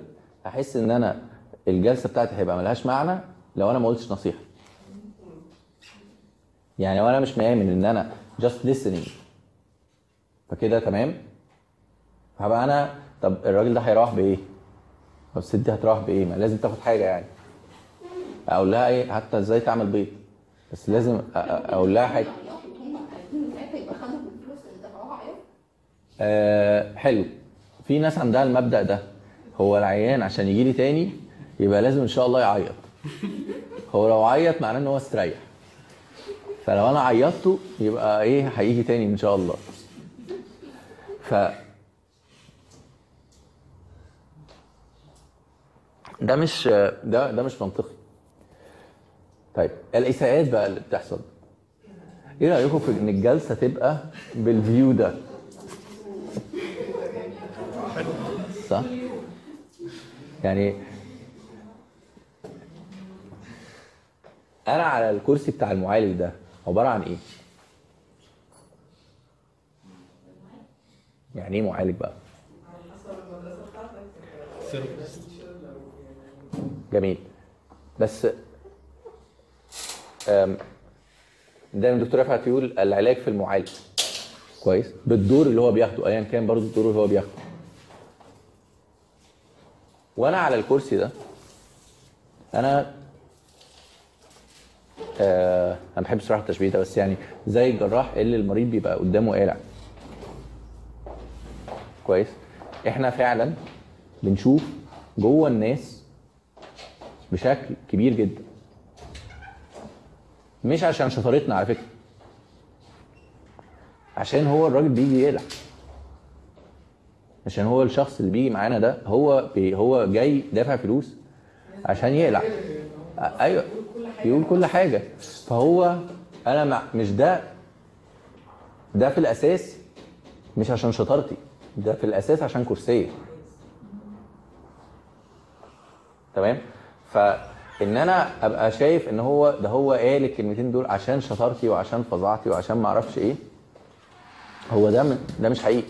[SPEAKER 2] هحس إن أنا الجلسة بتاعتي هيبقى ملهاش معنى لو أنا ما قلتش نصيحة يعني لو أنا مش مآمن إن أنا just listening فكده تمام هبقى أنا طب الراجل ده هيروح بإيه؟ طب الست دي هتروح بإيه؟ ما لازم تاخد حاجة يعني أقول لها إيه حتى إزاي تعمل بيض؟ بس لازم أقول لها
[SPEAKER 7] حاجة.
[SPEAKER 2] آه حلو. في ناس عندها المبدأ ده. هو العيان عشان يجي لي تاني يبقى لازم إن شاء الله يعيط. هو لو عيط معناه إن هو استريح. فلو أنا عيطته يبقى إيه هيجي تاني إن شاء الله. ف ده مش ده ده مش منطقي. طيب الإساءات بقى اللي بتحصل. إيه رأيكم في إن الجلسة تبقى بالفيو ده؟ صح؟ يعني أنا على الكرسي بتاع المعالج ده عبارة عن إيه؟ يعني إيه معالج بقى؟ جميل. بس دايما الدكتور رفعت يقول العلاج في المعالج. كويس؟ بالدور اللي هو بياخده ايا كان برضو الدور اللي هو بياخده. وأنا على الكرسي ده أنا آه أنا ما بحبش صراحة التشبيه ده بس يعني زي الجراح اللي المريض بيبقى قدامه قالع. كويس؟ إحنا فعلا بنشوف جوه الناس بشكل كبير جدا. مش عشان شطارتنا على فكرة. عشان هو الراجل بيجي يقلع عشان هو الشخص اللي بيجي معانا ده هو بي هو جاي دافع فلوس عشان يقلع أيوه يقول كل حاجة. فهو أنا مع مش ده ده في الأساس مش عشان شطارتي ده في الأساس عشان كرسية. تمام؟ فان أنا أبقى شايف إن هو ده هو قال الكلمتين دول عشان شطارتي وعشان فظاعتي وعشان ما أعرفش إيه هو ده ده مش حقيقي.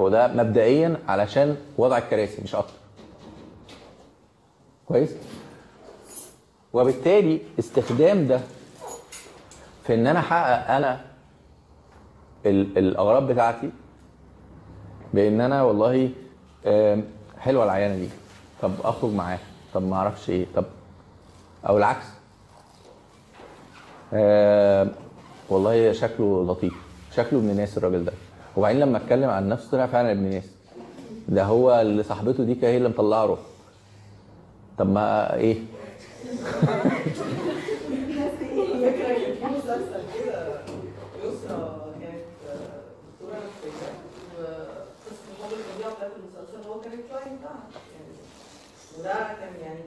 [SPEAKER 2] هو ده مبدئيا علشان وضع الكراسي مش أكتر. كويس؟ وبالتالي استخدام ده في إن أنا أحقق أنا ال- الأغراض بتاعتي بإن أنا والله حلوة العيانة دي طب أخرج معاها. طب ما أعرفش إيه. طب أو العكس. آم، والله شكله لطيف. شكله ابن ناس الراجل ده. وبعدين لما اتكلم عن نفسه طلع فعلا ابن ناس. ده هو اللي صاحبته دي كانت هي اللي مطلعه روح. طب ما إيه
[SPEAKER 3] فكرة كان في مسلسل كده يسرا كانت آه، دكتورة نفسية وقصة الحب الفظيعة بتاعت المسلسل هو كان ال client بتاعها يعني وده كان يعني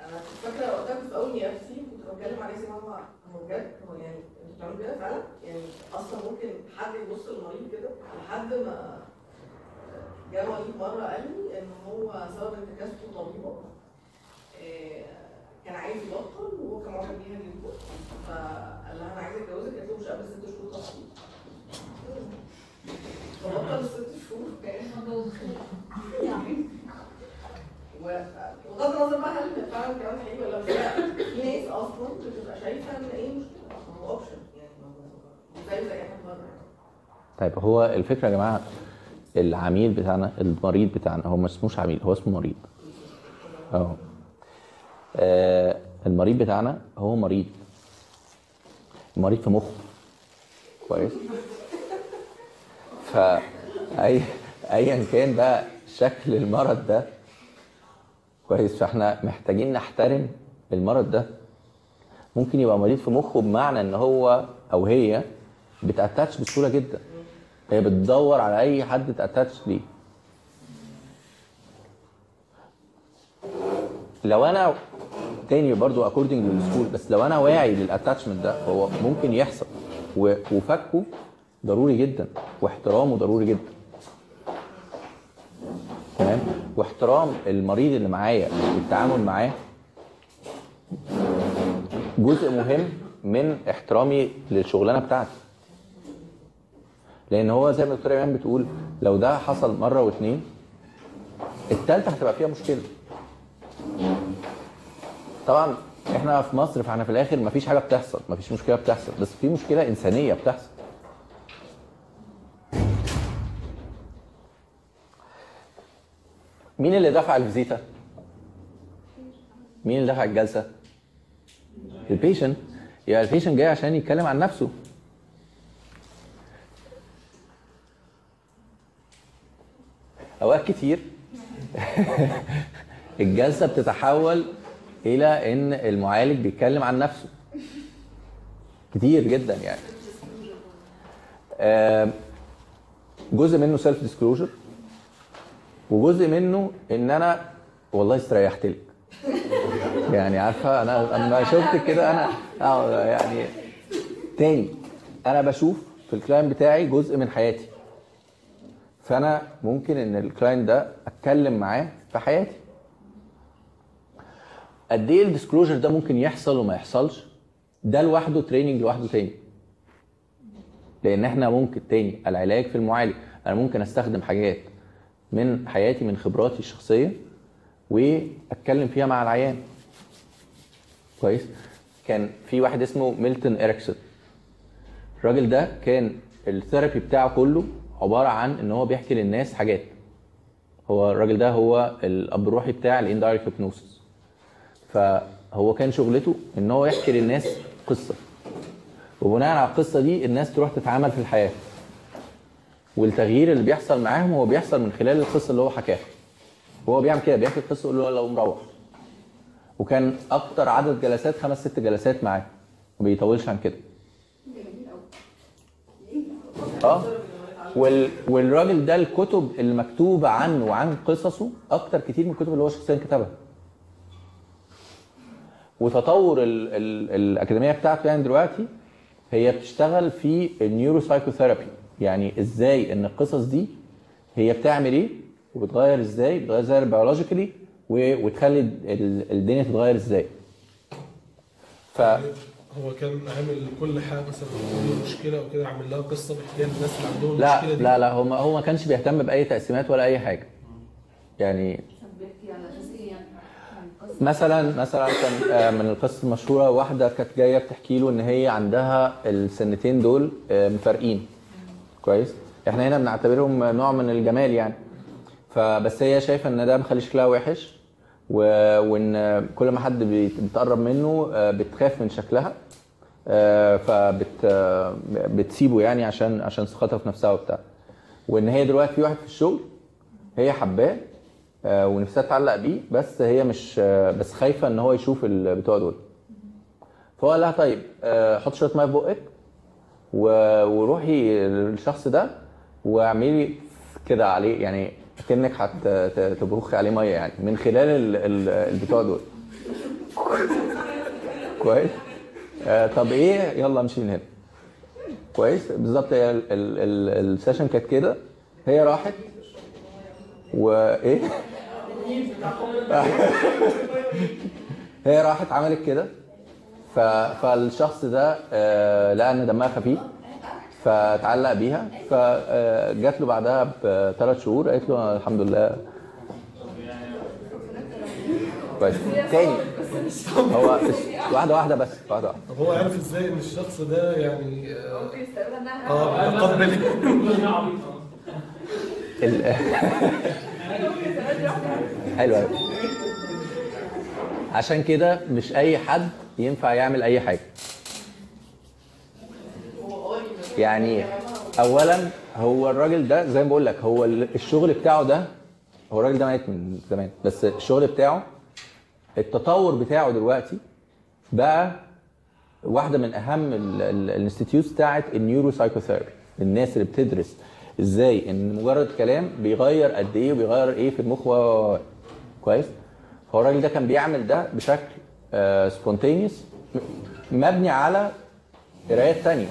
[SPEAKER 3] أنا كنت فاكرة وقتها كنت بقول لنفسي كنت بتكلم عليه سي هو هو بجد هو يعني أنتوا بتعملوا كده فعلا؟ يعني أصلا ممكن حد يبص للمريض كده لحد ما جه وليد مرة قال لي إن هو سبب انتكاسته طبيبة آه، كان عايز يبطل وهو كان معجب بيها جدا فقال لها أنا عايز أتجوزك قالت له مش قبل ست شهور تخطيط فبطل الست شهور. يعني وبغض النظر بقى هل فعلا كلام حقيقي ولا مش في ناس أصلا بتبقى شايفة إن إيه مشكله ما هو اوبشن يعني زي زي حد بره. يعني.
[SPEAKER 2] طيب هو الفكرة يا جماعة العميل بتاعنا المريض بتاعنا هو ما اسموش عميل هو اسمه مريض. آه المريض بتاعنا هو مريض. مريض في مخه. كويس. فأي ايا كان بقى شكل المرض ده كويس. فاحنا محتاجين نحترم المرض ده. ممكن يبقى مريض في مخه بمعنى إن هو أو هي بتاتاتش بسهولة جدا. هي بتدور على أي حد تاتاتش ليه. لو أنا تاني برضو according لل school بس لو أنا واعي لل attachment ده هو ممكن يحصل. وفكه ضروري جدا واحترامه ضروري جدا. تمام؟ واحترام المريض اللي معايا والتعامل معاه جزء مهم من احترامي للشغلانة بتاعتي. لأن هو زي ما الدكتوره ايمان بتقول لو ده حصل مرة واثنين التالتة هتبقى فيها مشكلة. طبعا إحنا في مصر فإحنا في الآخر مفيش حاجة بتحصل مفيش مشكلة بتحصل بس في مشكلة إنسانية بتحصل. مين اللي دفع الفيزيتا؟ مين اللي دفع الجلسة؟ ال patient يبقى ال patient جاي عشان يتكلم عن نفسه. أوقات كتير. الجلسة بتتحول إلى إن المعالج بيتكلم عن نفسه. كتير جدا يعني. آم، جزء منه self disclosure وجزء منه إن أنا والله استريحت لك. يعني عارفة أنا اما شفت كده أنا آه يعني تاني أنا بشوف في ال client بتاعي جزء من حياتي. فأنا ممكن إن ال client ده أتكلم معاه في حياتي. قد إيه ال disclosure ده ممكن يحصل وما يحصلش؟ ده لوحده training لوحده تاني. لأن إحنا ممكن تاني العلاج في المعالج أنا ممكن أستخدم حاجات. من حياتي من خبراتي الشخصية وأتكلم فيها مع العيان. كويس؟ كان في واحد اسمه ميلتون إريكسون. الراجل ده كان ال therapy بتاعه كله عبارة عن إن هو بيحكي للناس حاجات. هو الراجل ده هو الأب الروحي بتاع ال indirect hypnosis. فهو كان شغلته إن هو يحكي للناس قصة. وبناء على القصة دي الناس تروح تتعامل في الحياة. والتغيير اللي بيحصل معاهم هو بيحصل من خلال القصة اللي هو حكاها. وهو بيعمل كده بيحكي القصة يقول له لو مروح وكان أكتر عدد جلسات خمس ست جلسات معاه ما بيطولش عن كده. آه. وال... والراجل ده الكتب اللي مكتوبة عنه وعن قصصه أكتر كتير من الكتب اللي هو شخصيا كتبها. وتطور ال... ال... الأكاديمية بتاعته يعني دلوقتي هي بتشتغل في ال neuro psychotherapy يعني إزاي ان القصص دي هي بتعمل إيه وبتغير إزاي؟ بتغير إزاي بيولوجيكالي وتخلي ال- الدنيا تتغير إزاي. ف
[SPEAKER 8] هو كان عامل كل حاجة مثلا مشكلة أو كده عامل لها قصة بيحكيها للناس اللي عندهم
[SPEAKER 2] لا
[SPEAKER 8] المشكلة دي.
[SPEAKER 2] لا لا هو ما هو ما كانش بيهتم بأي تقسيمات ولا أي حاجة. يعني
[SPEAKER 5] إيه يعني؟
[SPEAKER 2] مثلا مثلا كان آه، من القصص المشهورة واحدة كانت جاية بتحكي له إن هي عندها السنتين دول آه، مفارقين. كويس. إحنا هنا بنعتبرهم نوع من الجمال يعني. فبس هي شايفة إن ده مخلي شكلها وحش و... وإن كل ما حد بيت- بتقرب منه آه، بتخاف من شكلها آه، فبت بتسيبه يعني عشان عشان ثقتها في نفسها وبتاع. وإن هي دلوقتي في واحد في الشغل هي حباه آه، ونفسها تتعلق بيه بس هي مش بس خايفة إن هو يشوف البتوع دول. فهو قال لها طيب حط شوية مية في بقك وروحي للشخص ده واعملي كده عليه يعني كأنك هتبخي عليه مية يعني من خلال ال- ال- البتوع دول. كويس؟ آه، طب إيه؟ يلا امشي من هنا. كويس؟ بالظبط هي ال- ال- ال- السيشن كانت كده. هي راحت. وإيه؟ هي راحت عملت كده. فالشخص ده آه، لقى ان دمها خفيف فتعلق بيها فجات له بعدها بثلاث شهور قالت له الحمد لله كويس تاني هو واحدة واحدة بس واحدة واحدة
[SPEAKER 8] طب هو عارف إزاي ان الشخص ده يعني آه
[SPEAKER 5] ممكن يستقبلها انها
[SPEAKER 8] آه، متقبل
[SPEAKER 2] حلو. عشان كده مش اي حد ينفع يعمل أي حاجة. يعني اولا هو الراجل ده زي ما بقول لك هو ال- الشغل بتاعه ده هو الراجل ده ميت من زمان بس الشغل بتاعه التطور بتاعه دلوقتي بقى واحدة من أهم ال institutes بتاعت ال neuro psychotherapy الناس اللي بتدرس إزاي إن مجرد كلام بيغير قد إيه وبيغير إيه في المخ و كويس. هو الراجل ده كان بيعمل ده بشكل spontaneous مبني على قرايات تانية.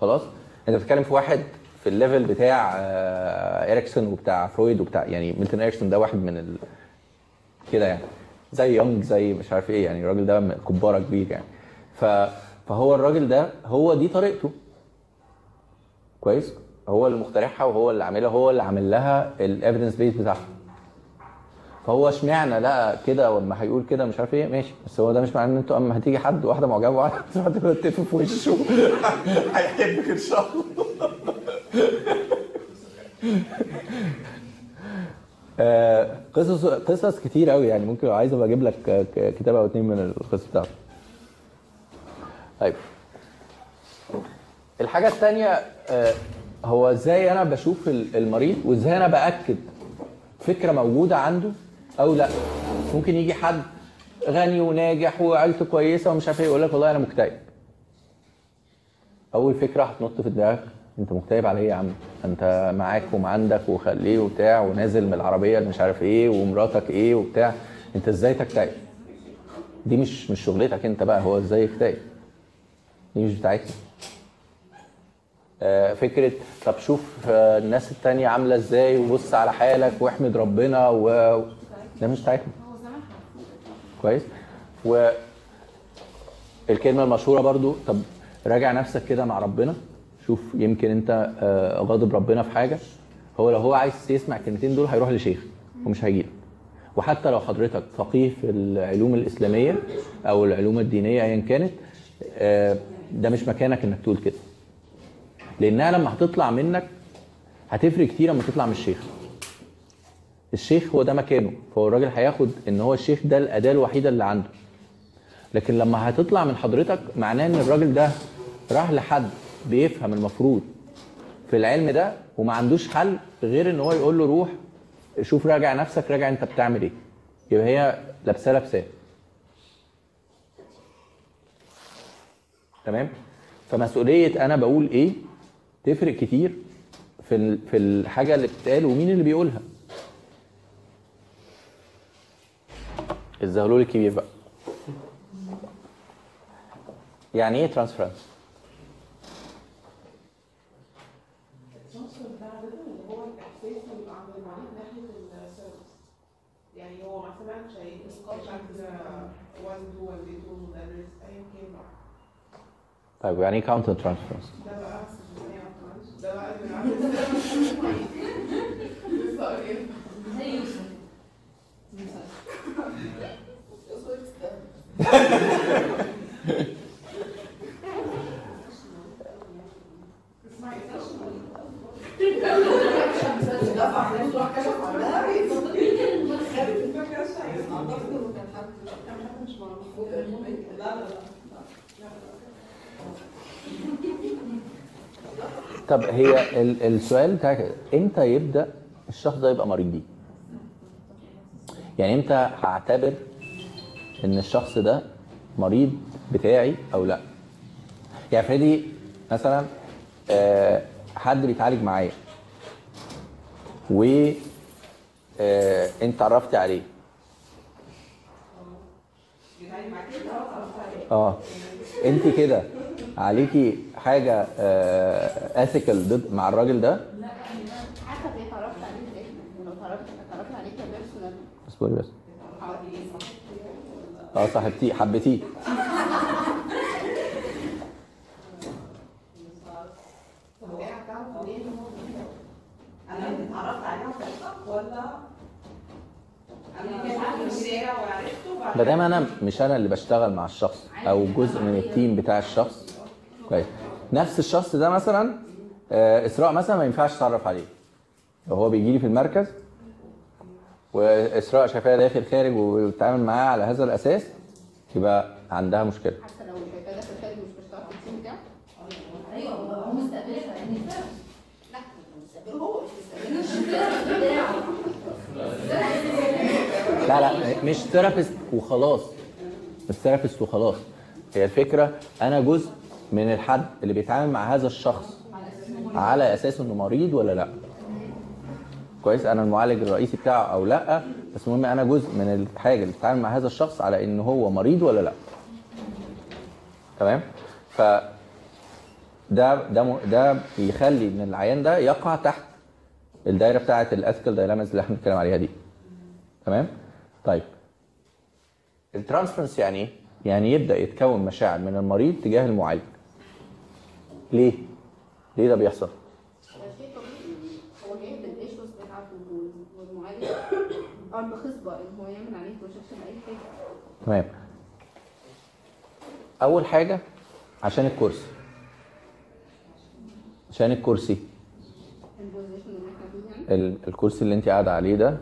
[SPEAKER 2] خلاص؟ انت بتتكلم في واحد في ال level بتاع آه، اريكسون وبتاع فرويد وبتاع يعني ميلتون اريكسون ده واحد من ال... كده يعني. زي يونج زي مش عارف إيه يعني الراجل ده كبارة كبير يعني. ف... فهو الراجل ده هو دي طريقته. كويس؟ هو اللي مخترعها وهو اللي عاملها هو اللي عامل لها ال evidence base بتاعها. فهو اشمعنى لا كده ولما هيقول كده مش عارف إيه؟ ماشي. بس هو ده مش معناه إن أنتوا أما هتيجي حد واحدة معجبة واحدة تروح تلف في وشه. هيحبك إن شاء الله. آه، قصص قصص كتير قوي يعني. ممكن لو عايز أبقى أجيب لك آه، كتاب أو اتنين من القصص بتاعته. طيب. الحاجة الثانية هو إزاي أنا بشوف ال- المريض وإزاي أنا بأكد فكرة موجودة عنده أو لا. ممكن يجي حد غني وناجح وعيلته كويسة ومش عارف إيه يقول لك والله أنا مكتئب. أول فكرة هتنط في دماغك أنت مكتئب على إيه يا عم؟ أنت معاك ومعندك وخليه وبتاع ونازل من العربية اللي مش عارف إيه ومراتك إيه وبتاع. أنت إزاي تكتئب؟ دي مش مش شغلتك أنت بقى هو إزاي يكتئب؟ دي مش بتاعتنا. آه، فكرة طب شوف آه، الناس التانية عاملة إزاي وبص على حالك واحمد ربنا و ده مش بتاعتنا. كويس. و الكلمة المشهورة برضو طب راجع نفسك كده مع ربنا. شوف يمكن انت آه، غاضب ربنا في حاجة. هو لو هو عايز يسمع الكلمتين دول هيروح لشيخ ومش هيجيلك. وحتى لو حضرتك فقيه في العلوم الإسلامية أو العلوم الدينية ايا كانت آه، ده مش مكانك إنك تقول كده. لأنها لما هتطلع منك هتفرق كتير لما تطلع من الشيخ. الشيخ هو ده مكانه فهو الراجل هياخد إن هو الشيخ ده الأداة الوحيدة اللي عنده. لكن لما هتطلع من حضرتك معناه إن الراجل ده راح لحد بيفهم المفروض في العلم ده وما عندوش حل غير إن هو يقول له روح شوف راجع نفسك راجع أنت بتعمل إيه. يبقى هي لابساه لابساه تمام؟ فمسؤولية أنا بقول إيه؟ تفرق كتير في في الحاجة اللي بتتقال ومين اللي بيقولها الزغلول الكبير بقى يعني إيه ترانسفيرنس
[SPEAKER 4] الترانسفير ده عادة اللي هو الإحساس اللي بيبقى عند المريض ناحية السيرفيس يعني هو ما سمعش أي إسقاط عند والده والدته مدرس أيا كان بقى.
[SPEAKER 2] طيب يعني إيه counter transference
[SPEAKER 4] ده بقى ده بقى اللي عامل لسه قريب
[SPEAKER 6] زي يوسف
[SPEAKER 4] اسمعي
[SPEAKER 2] طب هي ال- السؤال بتاعك إمتى يبدأ الشخص ده يبقى مريض بيه؟ يعني إمتى هعتبر ان الشخص ده مريض بتاعي أو لا؟ يعني افرضي مثلا آه، حد بيتعالج معايا و آه، انت عرفت عليه. آه انت كده عليكي حاجة اثيكال ضد مع الراجل ده؟
[SPEAKER 7] حسب إيه اتعرفت عليه اتعرفت اتعرفت عليه
[SPEAKER 2] اصبري بس
[SPEAKER 4] آه هو مريض؟
[SPEAKER 3] أنا اتعرفت صدفه ولا
[SPEAKER 2] أنا مش أنا اللي بشتغل مع الشخص أو جزء من ال team بتاع الشخص. كويس نفس الشخص ده مثلا آه، إسراء مثلا ما ينفعش تعرف عليه. لو هو بيجي لي في المركز وإسراء شايفاه داخل خارج وبتتعامل معاه على هذا الأساس يبقى عندها مشكلة.
[SPEAKER 7] حتى لو شايفاه داخل خارج مش بشتغل في ال team بتاعه
[SPEAKER 6] أيوه. هو مستقبلها يعني.
[SPEAKER 7] لا مستقبله هو مش مستقبله
[SPEAKER 2] لا لا مش therapist وخلاص. مش therapist وخلاص. هي الفكرة أنا جزء من الحد اللي بيتعامل مع هذا الشخص على أساس إنه مريض ولا لأ؟ كويس أنا المعالج الرئيسي بتاعه أو لأ بس المهم أنا جزء من الحاجة اللي بتتعامل مع هذا الشخص على إن هو مريض ولا لأ. تمام؟ ف ده ده ده بيخلي إن العيان ده يقع تحت الدايرة بتاعة ال ethical dilemmas اللي إحنا بنتكلم عليها دي. تمام؟ طيب. ال transference يعني إيه؟ يعني يبدأ يتكون مشاعر من المريض تجاه المعالج. ليه؟ ليه ده بيحصل
[SPEAKER 7] شيء طبيعي هو جاي بال issues بتاعته وال- والمعالج ارض خصبة إن هو يعمل عليه projection أي حاجة.
[SPEAKER 2] تمام. أول حاجة عشان الكرسي. عشان الكرسي.
[SPEAKER 7] يعني.
[SPEAKER 2] ال- الكرسي اللي أنت قاعدة عليه ده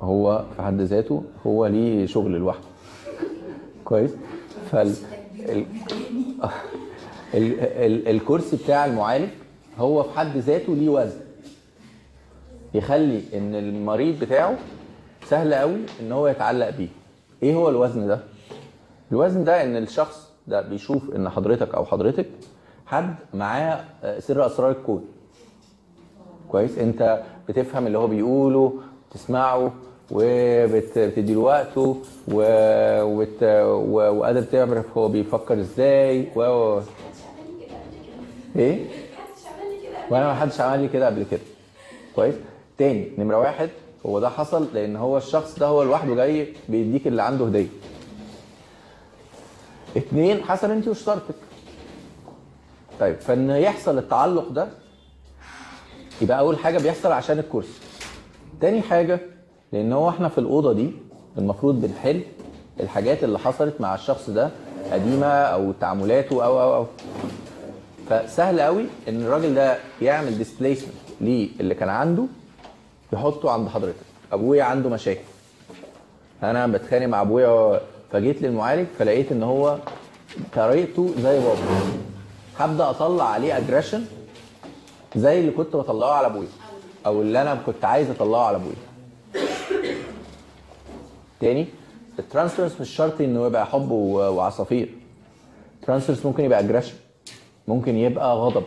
[SPEAKER 2] هو في حد ذاته هو ليه شغل لوحده. كويس؟ فال ال... ال... ال... الكرسي بتاع المعالج هو في حد ذاته ليه وزن. يخلي إن المريض بتاعه سهل قوي إن هو يتعلق بيه. إيه هو الوزن ده؟ الوزن ده إن الشخص ده بيشوف إن حضرتك أو حضرتك حد معاه آه، سر أسرار الكون. كويس؟ أنت بتفهم اللي هو بيقوله تسمعه وبتدي له وقته و- وبت... و... وقادر تعرف هو بيفكر إزاي. و... و... إيه؟ وأنا ما حدش عمل لي كده قبل كده. كويس؟ تاني نمرة واحد. هو ده حصل لأن هو الشخص ده هو لوحده جاي بيديك اللي عنده هدية. اتنين حسب انت وشطارتك. طيب فان يحصل التعلق ده يبقى أول حاجة بيحصل عشان الكرسي. تاني حاجة لأن هو إحنا في الأوضة دي المفروض بنحل الحاجات اللي حصلت مع الشخص ده قديمة أو تعاملاته أو أو أو. فسهل قوي إن الراجل ده يعمل ديسبليسمنت للي كان عنده يحطه عند حضرتك. أبويا عنده مشاكل. أنا بتخانق مع أبويا فجيت للمعالج فلقيت إن هو طريقته زي بابا. هبدأ أطلع عليه aggression زي اللي كنت بطلعه على أبويا أو اللي أنا كنت عايز أطلعه على أبويا. تاني ال transference مش شرط إنه يبقى حب وعصافير. ال transference ممكن يبقى aggression ممكن يبقى غضب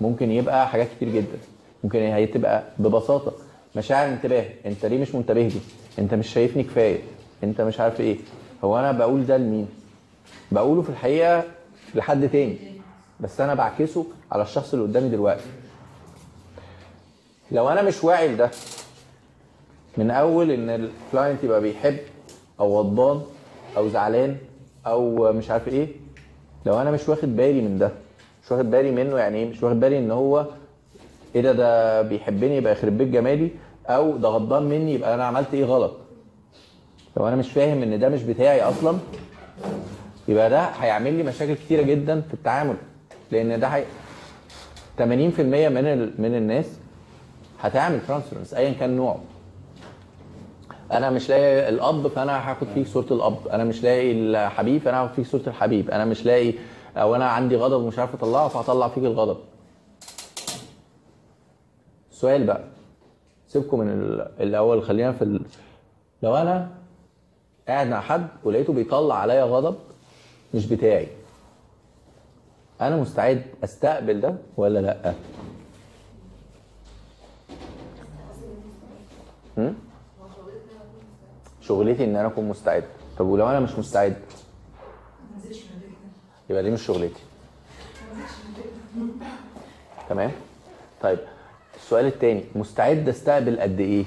[SPEAKER 2] ممكن يبقى حاجات كتير جدا. ممكن هي تبقى ببساطة. مشاعر انتباه. انت ليه مش منتبه لي؟ انت مش شايفني كفاية. انت مش عارف إيه. هو أنا بقول ده لمين؟ بقوله في الحقيقة لحد تاني. بس أنا بعكسه على الشخص اللي قدامي دلوقتي. لو أنا مش واعي لده من اول ان الكلاينت يبقى بيحب أو غضبان أو زعلان أو مش عارف إيه لو أنا مش واخد بالي من ده مش واخد بالي منه يعني إيه مش واخد بالي ان هو إيه ده؟ ده بيحبني يبقى يخرب بيت جمالي أو ده غضبان مني يبقى أنا عملت إيه غلط؟ لو أنا مش فاهم ان ده مش بتاعي أصلا يبقى ده هيعمل لي مشاكل كتيرة جدا في التعامل. لأن ده هي 80% من ال... من الناس هتعمل transference ايا كان نوعه. أنا مش لاقي الأب فأنا هاخد فيك صورة الأب. أنا مش لاقي الحبيب فأنا هاخد فيك صورة الحبيب. أنا مش لاقي أو أنا عندي غضب ومش عارف أطلعه فهطلع فيك الغضب. السؤال بقى. سيبكم من ال- الأول خلينا في ال... لو أنا قاعد مع حد ولقيته بيطلع عليا غضب مش بتاعي أنا مستعد أستقبل ده ولا لأ؟ شغلتي إن أنا أكون مستعد. طب ولو أنا مش مستعد؟ يبقى دي مش شغلتي. تمام؟ طيب. السؤال التاني مستعد أستقبل قد
[SPEAKER 6] إيه؟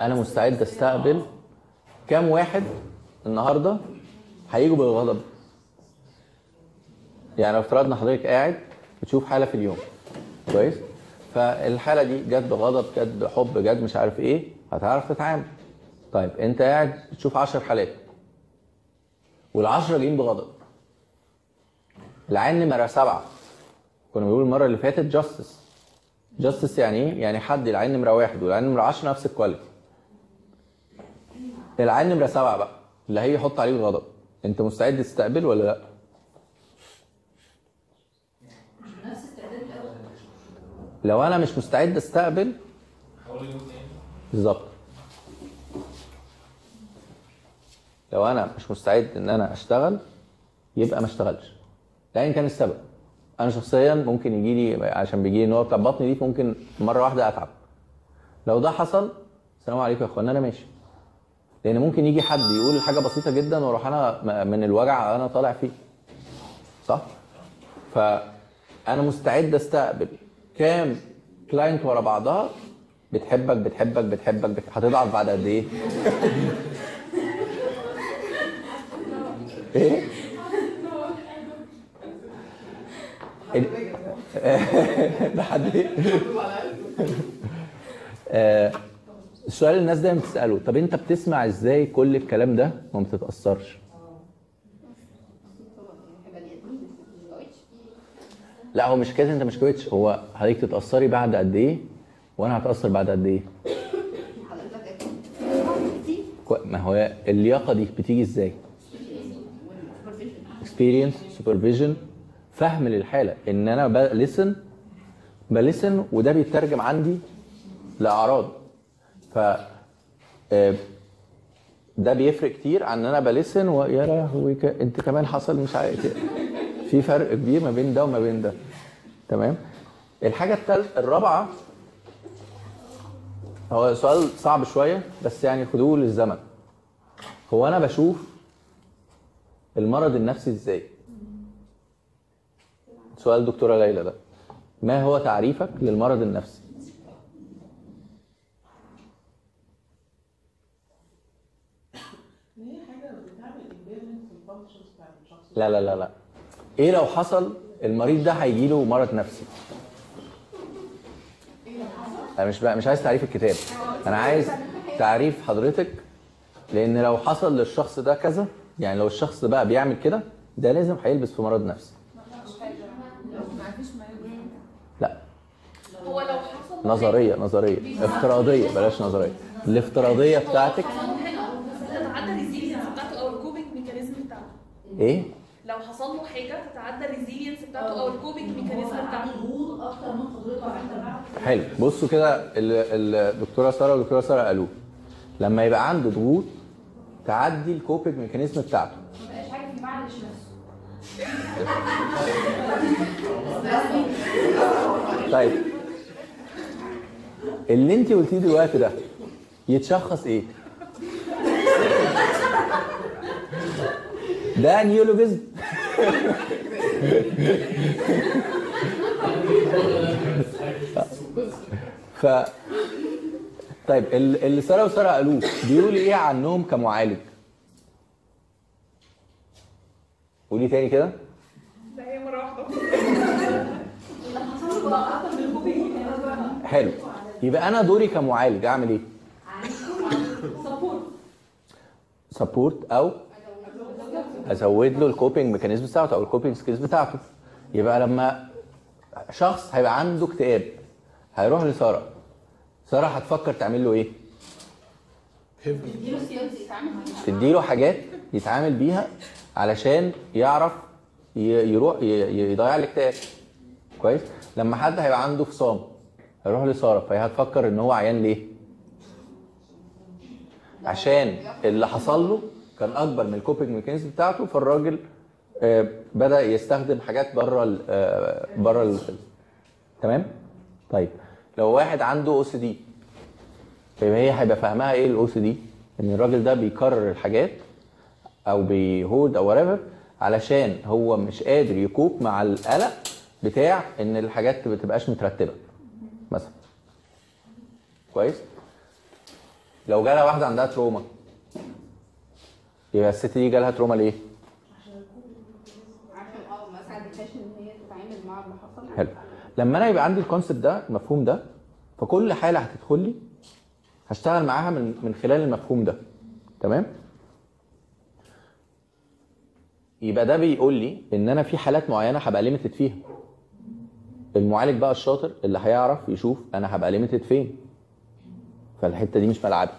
[SPEAKER 2] أنا مستعد أستقبل كام واحد النهارده هيجوا بالغضب؟ يعني لو افترضنا حضرتك قاعد بتشوف حالة في اليوم. كويس؟ فالحالة دي جت بغضب جت بحب جت مش عارف إيه هتعرف تتعامل. طيب أنت قاعد بتشوف 10 حالات. والعشرة جايين بغضب. العين نمرة سبعة. كنا بنقول المرة اللي فاتت justice justice يعني إيه؟ يعني حد العين نمرة واحد والعين نمرة 10 نفس ال quality العين نمرة سبعة بقى اللي هي يحط عليه الغضب. أنت مستعد تستقبل ولا
[SPEAKER 6] لأ؟
[SPEAKER 2] لو أنا مش مستعد أستقبل بالظبط. لو أنا مش مستعد إن أنا أشتغل يبقى ما اشتغلش. ايا كان السبب. أنا شخصيا ممكن يجي لي عشان بيجي لي بتاع بطني دي ممكن مرة واحدة أتعب. لو ده حصل السلام عليكم يا اخوانا أنا ماشي. لأن ممكن يجي حد يقول حاجة بسيطة جدا وأروح أنا من الوجع أنا طالع فيه. صح؟ فانا مستعد أستقبل كام كلاينت ورا بعضها. بتحبك بتحبك بتحبك, بتحبك. هتضعف بعد قد إيه؟ إيه؟ إيه؟ آه، السؤال اللي الناس دايما بتسأله طب أنت بتسمع إزاي كل الكلام ده وما بتتأثرش؟ لا هو مش كده أنت مش كويتش. هو حضرتك تتأثري بعد قد إيه وأنا هتأثر بعد قد إيه؟ ما هو اللياقة دي بتيجي إزاي؟ Experience supervision فهم للحالة. إن أنا بلسن بلسن وده بيترجم عندي لأعراض. ف آه، ده بيفرق كتير عن إن أنا بلسن ويا لهوي ك- أنت كمان حصل مش عارف. في فرق كبير ما بين ده وما بين ده. تمام؟ الحاجة الثالثه الرابعة هو سؤال صعب شوية بس يعني خدوه للزمن. هو أنا بشوف المرض النفسي إزاي؟ سؤال دكتورة ليلى ده. ما هو تعريفك للمرض النفسي؟ لا لا لا لا. إيه لو حصل المريض ده هيجي له مرض نفسي؟ أنا مش بقى مش عايز تعريف الكتاب. أنا عايز تعريف حضرتك لأن لو حصل للشخص ده كذا يعني لو الشخص بقى بيعمل كده ده لازم هيلبس في مرض نفسي. لا.
[SPEAKER 9] هو لو حصل
[SPEAKER 2] نظرية نظرية. افتراضية بلاش نظرية. الافتراضية بتاعتك إيه؟
[SPEAKER 9] لو حصل له حاجة تتعدى ال resilience بتاعته أو ال coping mechanism
[SPEAKER 6] بتاعته. أكتر من قدرته
[SPEAKER 2] حلو. بصوا كده ال- الدكتوره سارة والدكتورة سارة قالوه لما يبقى عنده ضغوط تعدي ال
[SPEAKER 6] coping mechanism بتاعته. معلش نفسه.
[SPEAKER 2] طيب. اللي انت قلتيه دلوقتي ده يتشخص إيه؟ ده neologism. ف طيب ال- اللي ساره وساره قالوه. بيقولوا إيه عنهم كمعالج؟ قولي تاني كده.
[SPEAKER 9] ده هي
[SPEAKER 6] مرة واحدة.
[SPEAKER 2] حلو. يبقى أنا دوري كمعالج أعمل إيه؟
[SPEAKER 6] Support.
[SPEAKER 2] Support أو أزود له ال coping mechanism بتاعته أو ال coping skills بتاعته. يبقى لما شخص هيبقى عنده اكتئاب هيروح لسارة. ساره هتفكر تعمل له
[SPEAKER 7] إيه؟ معاه
[SPEAKER 2] تديله حاجات يتعامل بيها علشان يعرف يروح يضيع الاكتئاب. كويس؟ لما حد هيبقى عنده فصام هيروح لسارة فهي هتفكر إن هو عيان ليه؟ عشان اللي حصل له كان أكبر من ال coping mechanism بتاعته فالراجل آه، بدأ يستخدم حاجات بره ال- آه، بره تمام؟ طيب. لو واحد عنده OCD هي هيبقى فاهمها إيه ال OCD إن الراجل ده بيكرر الحاجات أو بي hoard أو whatever علشان هو مش قادر ي cope مع القلق بتاع إن الحاجات ما تبقاش مترتبة مثلا. كويس؟ لو جالها واحدة عندها trauma يبقى الست دي جالها trauma ليه
[SPEAKER 7] عشان آه ما ساعدتهاش ان هي تتعامل مع اللي حصل
[SPEAKER 2] حلو لما أنا يبقى عندي ال concept ده المفهوم ده فكل حالة هتدخل لي هشتغل معاها من من خلال المفهوم ده. تمام؟ يبقى ده بيقول لي إن أنا في حالات معينة هبقى limited فيها. المعالج بقى الشاطر اللي هيعرف يشوف أنا هبقى ليميتد فين. فالحتة دي مش ملعبي.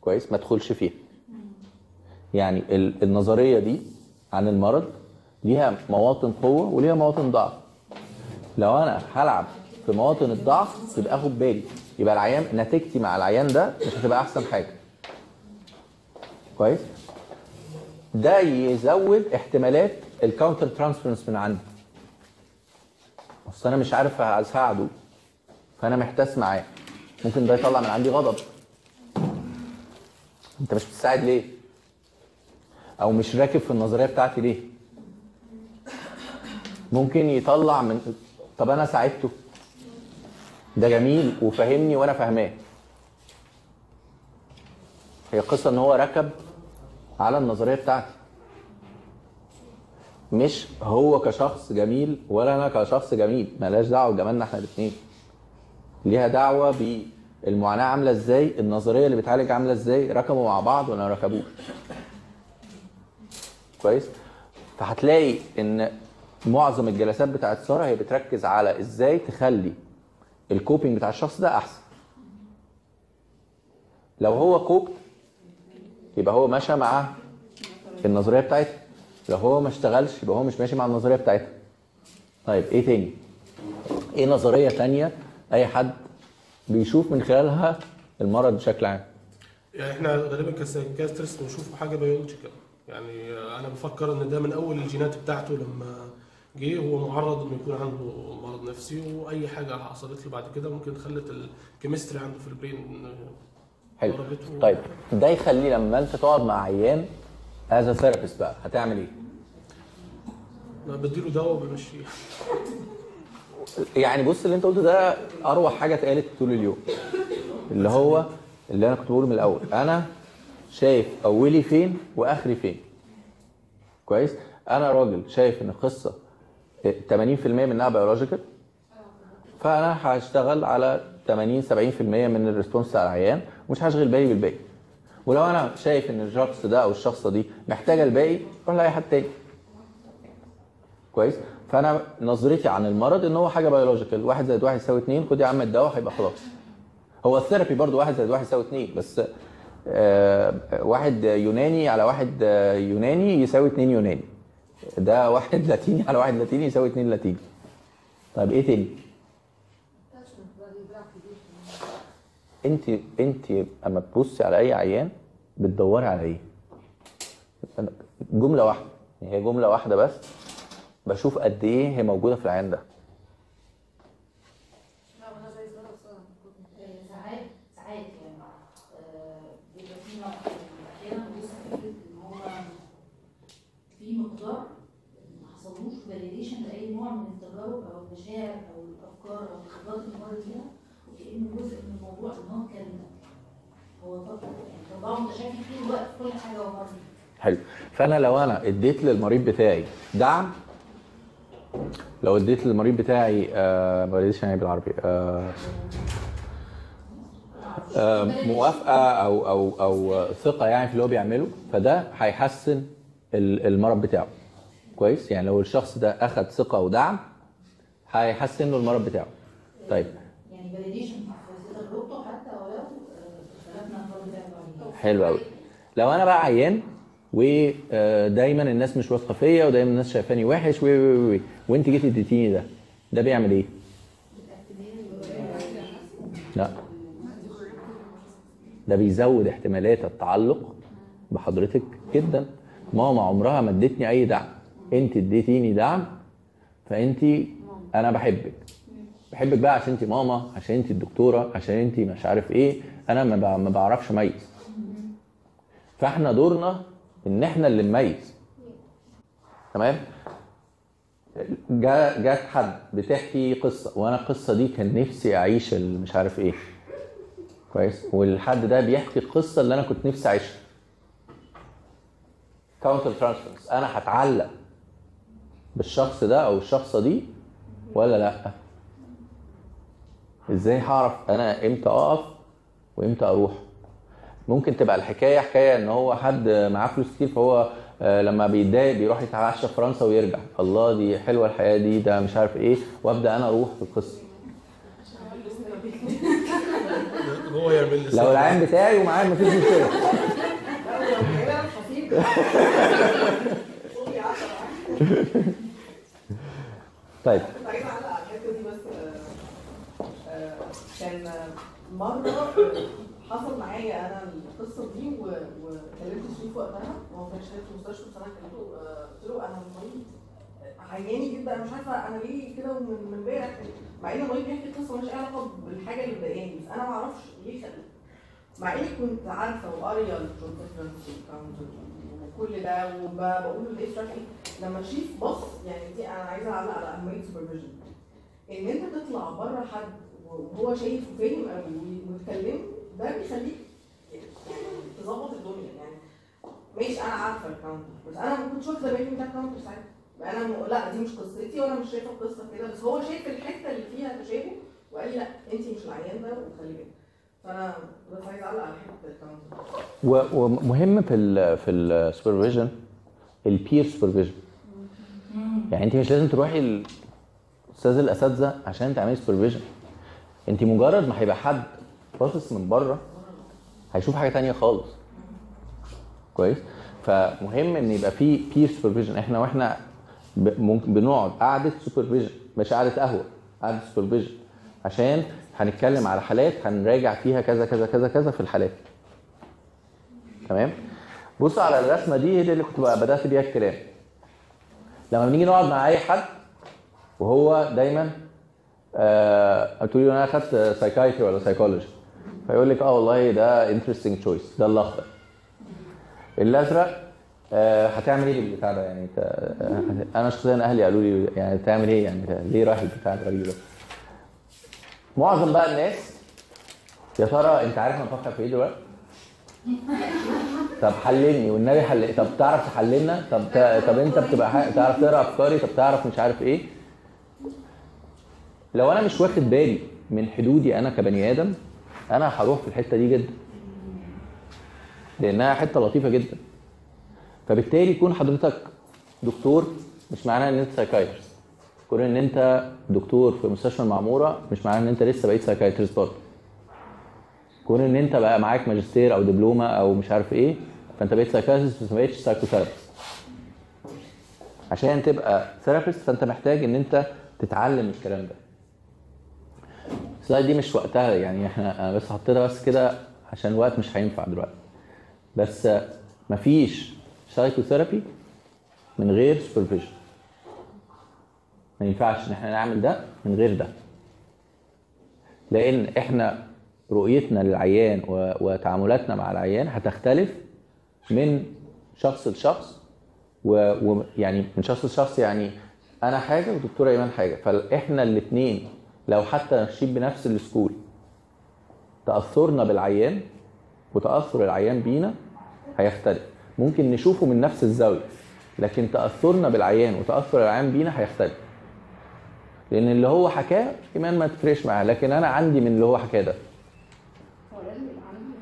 [SPEAKER 2] كويس؟ ما ادخلش فيها. يعني ال- النظرية دي عن المرض ليها مواطن قوة وليها مواطن ضعف. لو أنا هلعب في مواطن الضعف يبقى آخد بالي. يبقى العيان نتيجتي مع العيان ده مش هتبقى أحسن حاجة. كويس؟ ده يزود احتمالات ال counter transference من عندي. أصل أنا مش عارف اساعده فأنا محتاس معاه. ممكن ده يطلع من عندي غضب. أنت مش بتساعد ليه؟ أو مش راكب في النظرية بتاعتي ليه؟ ممكن يطلع من طب أنا ساعدته. ده جميل وفهمني وأنا فاهماه هي قصة إن هو ركب على النظرية بتاعتي. مش هو كشخص جميل ولا أنا كشخص جميل. ملهاش دعوة بجمالنا إحنا الاثنين ليها دعوة بالمعاناة عاملة إزاي النظرية اللي بتعالج عاملة إزاي ركبوا مع بعض ولا ركبوش. كويس؟ فهتلاقي إن معظم الجلسات بتاعت سارة هي بتركز على إزاي تخلي ال coping بتاع الشخص ده أحسن. لو هو coped يبقى هو ماشي مع النظرية بتاعتها. لو هو ما اشتغلش يبقى هو مش ماشي مع النظرية بتاعتها. طيب إيه تاني؟ إيه نظرية تانية أي حد بيشوف من خلالها المرض بشكل عام؟
[SPEAKER 8] يعني إحنا غالبا ك psychiatrists بنشوف حاجة biological يعني أنا بفكر إن ده من أول الجينات بتاعته لما جه هو معرض إنه يكون عنده مرض نفسي وأي حاجة حصلت له بعد كده ممكن خلت ال chemistry عنده في ال
[SPEAKER 2] brain
[SPEAKER 8] حلو.
[SPEAKER 2] طيب ده يخليه لما أنت تقعد مع عيان as therapist بقى هتعمل
[SPEAKER 8] إيه؟ بديله دواء وبمشيه.
[SPEAKER 2] يعني بص اللي أنت قلته ده أروع حاجة اتقالت طول اليوم. اللي هو اللي أنا كنت بقوله من الأول أنا شايف أولي فين وآخري فين. كويس؟ أنا راجل شايف إن القصة 80% منها biological فأنا هشتغل على 80 70% من ال response بتاع العيان ومش هشغل بالي بالباقي. ولو أنا شايف إن الشخص ده أو الشخصة دي محتاجة الباقي روح لأي حد تاني. كويس؟ فأنا نظرتي عن المرض إن هو حاجة biological واحد زائد واحد يساوي اتنين خد يا عم الدواء هيبقى خلاص. هو ال therapy برضو واحد زائد واحد يساوي اتنين بس آه واحد يوناني على واحد آه، يوناني يساوي اتنين يوناني. ده واحد لاتيني على واحد لاتيني يساوي اتنين لاتيني. طيب إيه تاني؟ أنت أنت أما تبصي على أي عيان بتدوري على إيه؟ جملة واحدة يعني هي جملة واحدة بس بشوف قد إيه هي موجودة في العيان ده
[SPEAKER 5] لا أنا زي ساره بصراحه
[SPEAKER 6] آه، ساعات ساعات يعني آه، بيبقى في نوع أحيانا ببص فكره ان هو في مقدار ما حصلوش نوع من التجارب أو المشاعر أو الأفكار أو الخبرات اللي مر بيها وكأنه جزء من الموضوع إن هو كان هو طبعا يعني متشابه طول الوقت في كل حاجة هو مر
[SPEAKER 2] حلو. فأنا لو أنا اديت للمريض بتاعي دعم لو اديت للمريض بتاعي آه ما بديش يعني بالعربي آه آه موافقة أو أو أو ثقة يعني في اللي هو بيعمله فده هيحسن ال- المرض بتاعه. كويس؟ يعني لو الشخص ده اخذ ثقة ودعم هيحسن له المرض بتاعه. طيب.
[SPEAKER 6] يعني فاليديشن حتى ولو آه،
[SPEAKER 2] حلو قوي لو أنا بقى عيان ودايما الناس مش واثقة فيا ودايما الناس شايفاني وحش و و و وأنت جيت اديتيني ده ده بيعمل إيه؟ لا. ده بيزود احتمالات التعلق بحضرتك جدا. ماما عمرها ما ادتني أي دعم. انت اديتيني دعم فانت أنا بحبك. بحبك بقى عشان انت ماما عشان انت الدكتورة عشان انت مش عارف إيه أنا ما بع- ما بعرفش اميز. فاحنا دورنا ان إحنا اللي نميز. تمام؟ جا جات حد بتحكي قصة وأنا القصة دي كان نفسي اعيش مش عارف إيه. كويس؟ والحد ده بيحكي القصة اللي أنا كنت نفسي اعيشها. Counter transference أنا هتعلق بالشخص ده أو الشخصة دي ولا لأ؟ إزاي هعرف أنا إمتى أقف وإمتى أروح؟ ممكن تبقى الحكاية حكاية إن هو حد معاه فلوس كتير فهو آه، لما بيتضايق بيروح يتعشى في فرنسا ويرجع. الله دي حلوة الحياة دي ده مش عارف إيه وأبدأ أنا أروح في القصة.
[SPEAKER 8] هو يعمل لي
[SPEAKER 2] لو العين بتاعي ومعاه مفيش مشكلة. طيب.
[SPEAKER 3] اعلق على الحته دي بس كان مره حصل معايا أنا القصة دي وكلمت شريف وقتها هو كان شغال في المستشفى بس أنا كلمته قلت له أنا مريض عياني جدا أنا مش عارفة أنا ليه كده ومن من امبارح مع ان المريض بيحكي قصه مالهاش علاقه بالحاجة اللي مضايقاني بس أنا ما أعرفش ليه خلق مع اني كنت عارفه وقاريه الكونفرنس وكل ده وبقول لايه شكلي لما الشيف بص يعني دي أنا عايزة اعلق على اهميه ال supervision إن أنت تطلع بره حد وهو شايف وفاهم قوي وتكلمه ده بيخليك تظبط الدنيا. يعني ماشي أنا عارفة ال counter بس أنا ما كنتش واخدة بالي من ده ال counter ساعتها. أنا م... لا دي مش قصتي وأنا مش شايفة القصة كده بس هو شايف الحتة اللي فيها تشابه وقال لي لا أنت مش العيان ده وخلي بالك. فأنا بس عايزة أعلق على حتة ال
[SPEAKER 2] counter ومهم في ال في ال supervision ال peer supervision يعني انت مش لازم تروحي لأستاذ الأساتذة عشان تعملي supervision انت مجرد ما هيبقى حد باصص من بره هيشوف حاجة تانية خالص. كويس؟ فمهم إن يبقى في peer supervision إحنا وإحنا ممكن بنقعد قعدة supervision مش قعدة قهوة قعدة supervision عشان هنتكلم على حالات هنراجع فيها كذا كذا كذا كذا في الحالات. تمام؟ بص على الرسمة دي هي اللي كنت بدأت بيها الكلام. لما بنيجي نقعد مع أي حد وهو دايما آه تقولي له أنا أخدت psychiatry ولا سايكولوجي فيقول لك آه والله ده interesting choice ده الاخضر الأزرق آه هتعمل إيه بالبتاع ده؟ يعني آه، أنا شخصيا أهلي قالوا لي يعني تعمل إيه؟ يعني ليه رايح البتاع الغريب ده. معظم بقى الناس يا ترى أنت عارف أنا بفكر في إيه دلوقتي؟ طب حللني والنبي حل طب تعرف تحللنا؟ طب ت... طب انت بتبقى ح... تعرف تقرأ أفكاري؟ طب تعرف مش عارف إيه؟ لو أنا مش واخد بالي من حدودي أنا كبني آدم أنا هروح في الحتة دي جدا. لأنها حتة لطيفة جدا. فبالتالي يكون حضرتك دكتور مش معناه إن أنت psychiatrist كون إن أنت دكتور في مستشفى المعمورة مش معناه إن أنت لسه بقيت psychiatrist برضه. كون إن أنت بقى معاك ماجستير أو دبلومة أو مش عارف إيه فأنت بقيت psychiatrist بس ما بقيتش psychotherapist عشان تبقى therapist فأنت محتاج إن أنت تتعلم الكلام ده. ال slide دي مش وقتها يعني إحنا أنا بس حطيتها بس كده عشان الوقت مش هينفع دلوقتي. بس مفيش psychotherapy من غير supervision ما ينفعش إن إحنا نعمل ده من غير ده. لأن إحنا رؤيتنا للعيان وتعاملاتنا مع العيان هتختلف من شخص لشخص ويعني من شخص لشخص يعني أنا حاجة ودكتوره أيمان حاجة. فإحنا الاثنين لو حتى ماشيين بنفس السكول تأثرنا بالعيان وتأثر العيان بينا هيختلف. ممكن نشوفه من نفس الزاوية لكن تأثرنا بالعيان وتأثر العيان بينا هيختلف. لأن اللي هو حكاه إيمان ما تفرقش معاه لكن أنا عندي من اللي هو حكاه ده
[SPEAKER 7] هو لازم يبقى عندي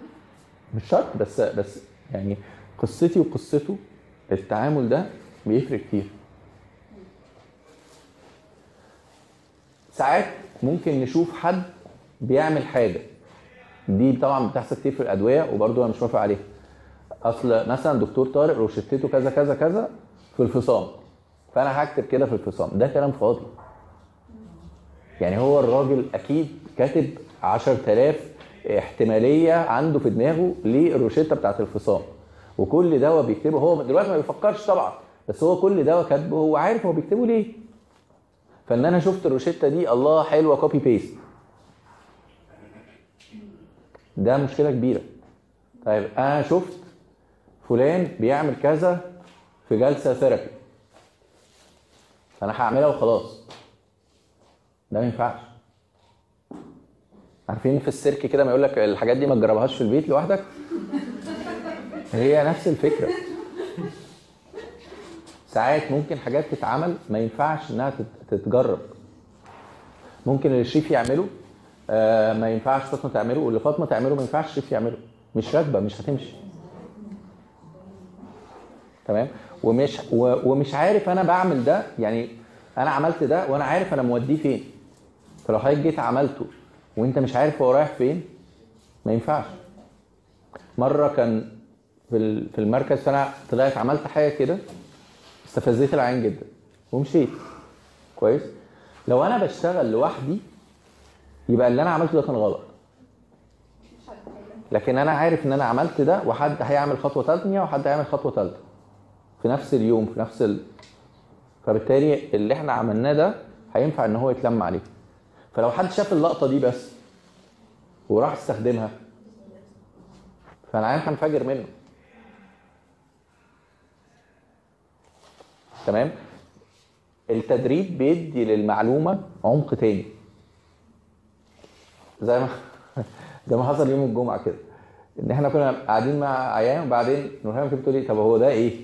[SPEAKER 2] مش شرط بس بس يعني قصتي وقصته التعامل ده بيفرق كتير. ساعات ممكن نشوف حد بيعمل حاجة. دي طبعا بتحصل كتير في الأدوية وبرضه أنا مش موافق عليها. أصل مثلا دكتور طارق روشتته كذا كذا كذا في الفصام. فأنا هكتب كده في الفصام. ده كلام فاضي. يعني هو الراجل أكيد كاتب 10000 احتمالية عنده في دماغه للروشتة بتاعت الفصام. وكل دواء بيكتبه هو دلوقتي ما بيفكرش طبعا بس هو كل دواء كاتبه هو عارف هو بيكتبه ليه. فإن أنا شفت الروشتة دي الله حلوة copy paste ده مشكلة كبيرة. طيب أنا شفت فلان بيعمل كذا في جلسة therapy فأنا هعملها وخلاص. ده ما ينفعش. عارفين في السيرك كده ما يقول لك الحاجات دي ما تجربهاش في البيت لوحدك؟ هي نفس الفكرة. ساعات ممكن حاجات تتعمل ما ينفعش إنها تت- تتجرب. ممكن اللي الشيف يعمله آه ما ينفعش فاطمة تعمله واللي فاطمة تعمله ما ينفعش الشيف يعمله. مش راكبة مش هتمشي. تمام؟ ومش ومش عارف أنا بعمل ده يعني أنا عملت ده وأنا عارف أنا موديه فين. فلو حضرتك جيت عملته وانت مش عارف هو رايح فين ما ينفعش. مرة كان في في المركز فأنا طلعت عملت حاجة كده استفزيت العين جدا ومشيت. كويس؟ لو أنا بشتغل لوحدي يبقى اللي أنا عملته ده كان غلط. لكن أنا عارف إن أنا عملت ده وحد هيعمل خطوة ثانية وحد هيعمل خطوة ثالثه في نفس اليوم في نفس ال... فبالتالي اللي إحنا عملناه ده هينفع إن هو يتلم عليه. فلو حد شاف اللقطة دي بس وراح استخدمها فالعيان هنفجر منه. تمام؟ التدريب بيدي للمعلومة عمق تاني. زي ما زي ما حصل يوم الجمعة كده. إن إحنا كنا قاعدين مع عيان وبعدين نورهان كانت بتقول لي طب هو ده إيه؟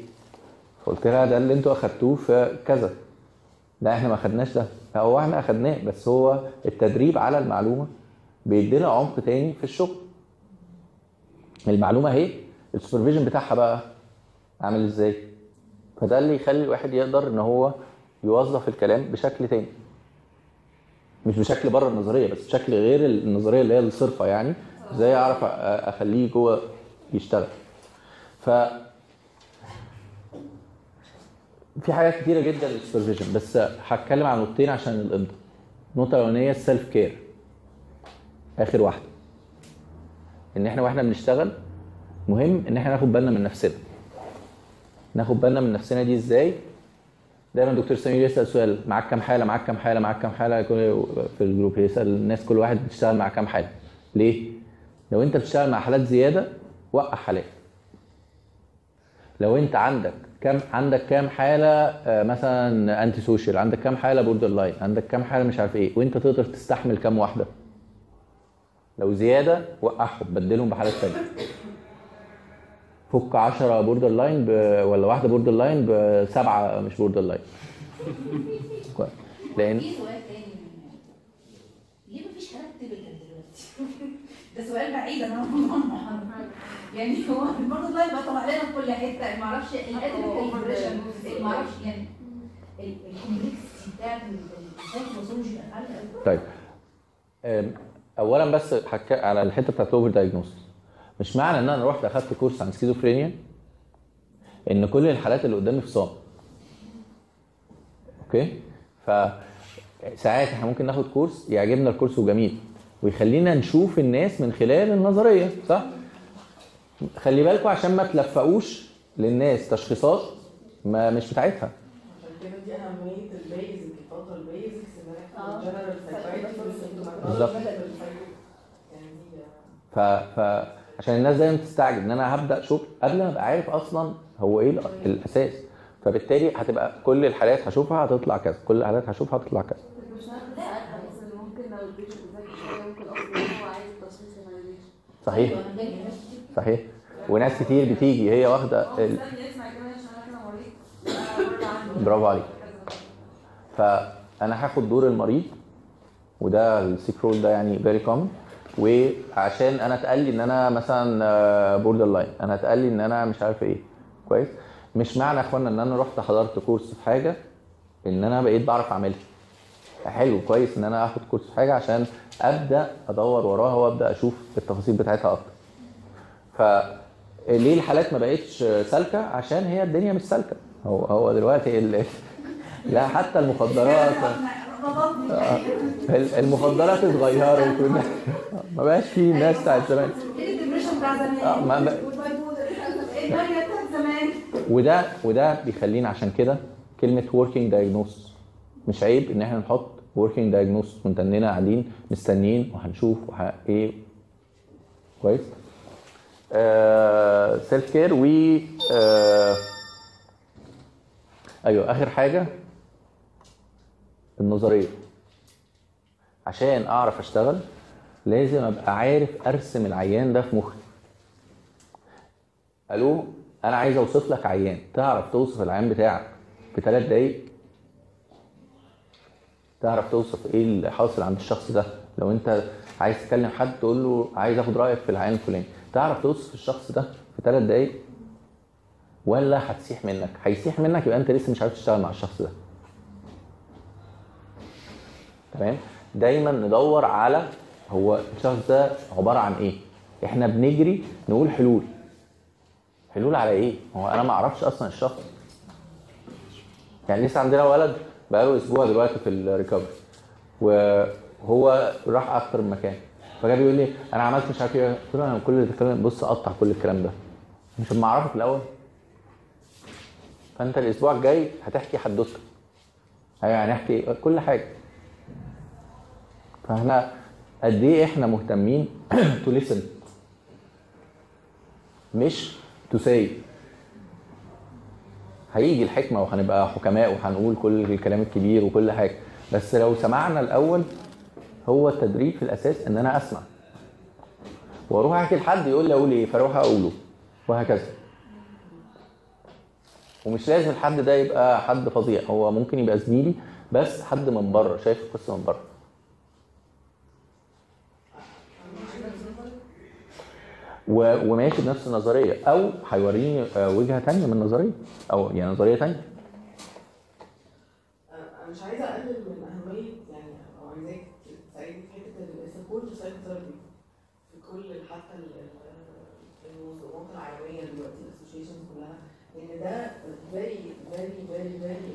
[SPEAKER 2] فقلت لها ده اللي أنتوا أخدتوه في كذا. لا إحنا ما أخدناش ده. هو إحنا اخدناه بس هو التدريب على المعلومة بيدينا عمق تاني في الشغل. المعلومة اهي السوبرفيجن بتاعها بقى عامل إزاي؟ فده اللي يخلي الواحد يقدر ان هو يوظف الكلام بشكل تاني. مش بشكل بره النظرية بس بشكل غير النظرية اللي هي الصرفة يعني إزاي اعرف أخليه جوه يشتغل. ف في حاجات كتيرة جدا لل supervision بس هتكلم عن نقطتين عشان الامضاء النقطة الأولانية ال self care آخر واحدة. إن إحنا وإحنا بنشتغل مهم إن إحنا ناخد بالنا من نفسنا. ناخد بالنا من نفسنا دي إزاي؟ دايما دكتور سمير يسأل سؤال معاك كام حالة؟ معاك كام حالة؟ معاك كام حالة؟ في ال group يسأل الناس كل واحد بتشتغل مع كام حالة. ليه؟ لو أنت بتشتغل مع حالات زيادة وقع حالات. لو انت عندك كام عندك كام حالة آه، مثلا انتي social عندك كام حالة borderline عندك كام حالة مش عارف إيه وانت تقدر تستحمل كام واحدة؟ لو زيادة وقعهم بدلهم بحالات ثانية فك 10 borderline ب... ولا واحدة borderline بسبعه مش
[SPEAKER 10] borderline لأن ليه مفيش typical دلوقتي؟ ده سؤال بعيد أنا يعني هو برضه الله يبقى طلع لنا في كل حتة. ما أعرفش ما أعرفش يعني
[SPEAKER 2] طيب. اولا بس حكى على الحتة بتاعت ال over diagnosis مش معنى إن أنا رحت أخدت كورس عن سكيزوفرينيا إن كل الحالات اللي قدامي فصام. أوكي؟ ف ساعات إحنا ممكن ناخد كورس يعجبنا الكورس وجميل. ويخلينا نشوف الناس من خلال النظرية صح؟ خلي بالكم عشان ما تلفقوش للناس تشخيصات ما مش بتاعتها.
[SPEAKER 3] عشان كده دي أهمية ال basic الفترة ال basics ان إحنا general psychiatry
[SPEAKER 2] بالظبط.
[SPEAKER 3] يعني دي
[SPEAKER 2] ف... ف عشان الناس دايما تستعجل إن أنا هبدأ شغل قبل ما أبقى عارف أصلا هو إيه الأ- الأساس. فبالتالي هتبقى كل الحالات هشوفها هتطلع كذا كل الحالات هشوفها هتطلع كذا. صحيح. صحيح. وناس كتير بتيجي هي
[SPEAKER 5] واخدة
[SPEAKER 2] ال... برافو عليك. فأنا هاخد دور المريض وده ال sick role ده يعني very common وعشان أنا اتقال لي إن أنا مثلا borderline أنا اتقال لي إن أنا مش عارف إيه. كويس؟ مش معنى يا إخوانا إن أنا رحت حضرت كورس في حاجة إن أنا بقيت بعرف أعملها. حلو كويس إن أنا آخد كورس في حاجة عشان أبدأ أدور وراها وأبدأ أشوف التفاصيل بتاعتها أكتر. فليه الحالات ما بقتش سالكة؟ عشان هي الدنيا مش سالكة. هو هو دلوقتي ال... لا حتى المخدرات. المخدرات اتغيرت ما بقاش في ناس بتاعت زمان. وده وده بيخلينا عشان كده كلمة working diagnosis مش عيب إن إحنا نحط working diagnosis واحنا قاعدين مستنيين وهنشوف وه... إيه. كويس. آه self care و آه أيوه آخر حاجة. النظرية. عشان أعرف أشتغل لازم أبقى عارف أرسم العيان ده في مخي. ألو؟ أنا عايز أوصف لك عيان. تعرف توصف العيان بتاعك في ثلاث دقايق؟ تعرف توصف إيه اللي حاصل عند الشخص ده. لو انت عايز تكلم حد تقول له عايز اخد رأيك في العيان الفلاني. تعرف توصف الشخص ده في ثلاث دقايق؟ ولا هتسيح منك. هيسيح منك يبقى انت لسه مش عارف تشتغل مع الشخص ده. تمام؟ دايما ندور على هو الشخص ده عبارة عن إيه. إحنا بنجري نقول حلول. حلول على إيه؟ هو أنا ما أعرفش أصلا الشخص. يعني لسه عندنا ولد؟ بقاله أسبوع دلوقتي في الريكفري وهو راح أكتر من مكان. فجاب يقول لي أنا عملت مش عارف إيه. قلت له أنا كل الكلام بص قطع كل الكلام ده. مش لما أعرفك الأول. فأنت الأسبوع الجاي هتحكي حدوته يعني هنحكي كل حاجة. فإحنا قد إيه إحنا مهتمين to listen مش to say هيجي الحكمة وهنبقى حكماء وهنقول كل الكلام الكبير وكل حاجة. بس لو سمعنا الأول هو التدريب في الأساس إن أنا أسمع. وأروح أحكي لحد يقول لي أقول إيه فأروح أقوله وهكذا. ومش لازم الحد ده يبقى حد فظيع هو ممكن يبقى زميلي بس حد من بره شايف القصة من بره و- وماشي بنفس النظرية أو هيوريني آه، وجهة تانية من النظريه أو يعني نظرية تانية.
[SPEAKER 3] أنا مش عايزة أقلل من أهمية يعني أو عايزاك تساعدني في حتة ال support psychotherapy في كل حتى ال- ال- المنظمات العالمية دلوقتي الأسوشيشنز كلها لأن ده very very very very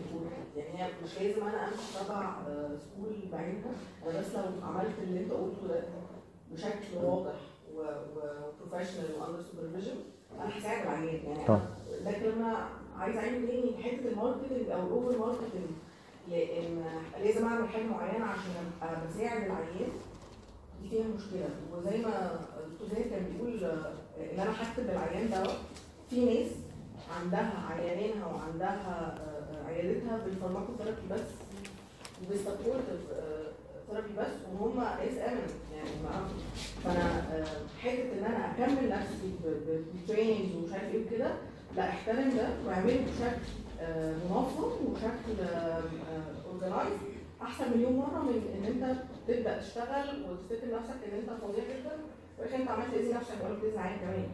[SPEAKER 3] يعني هي مش لازم أنا أمشي تبع school بعينها. أنا بس لو عملت اللي أنت قلته ده بشكل واضح و professional و under supervision أنا هساعد العيان يعني لكن أنا عايز اعمل تاني حتة ال marketing أو ال over marketing لأن لازم أعمل حاجة معينة عشان أبقى بساعد العيان دي فيها مشكلة. وزي ما الدكتور زاهد كان بيقول إن أنا هكتب العيان ده في ناس عندها عيانينها وعندها آه، عيادتها بال pharmacotherapy بس وبال supportive therapy بس وهم ناس امنت يعني ما فأنا آه، حتة إن أنا أكمل نفسي ب training ومش عارف إيه وكده لا احترم ده وأعمله بشكل آه، منظم وشكل organized أحسن مليون مرة من إن أنت تبدأ تشتغل وتفتكر نفسك إن أنت فظيع جدا واخر أنت عملت تأذي نفسك ولا بتاذي عيان كمان.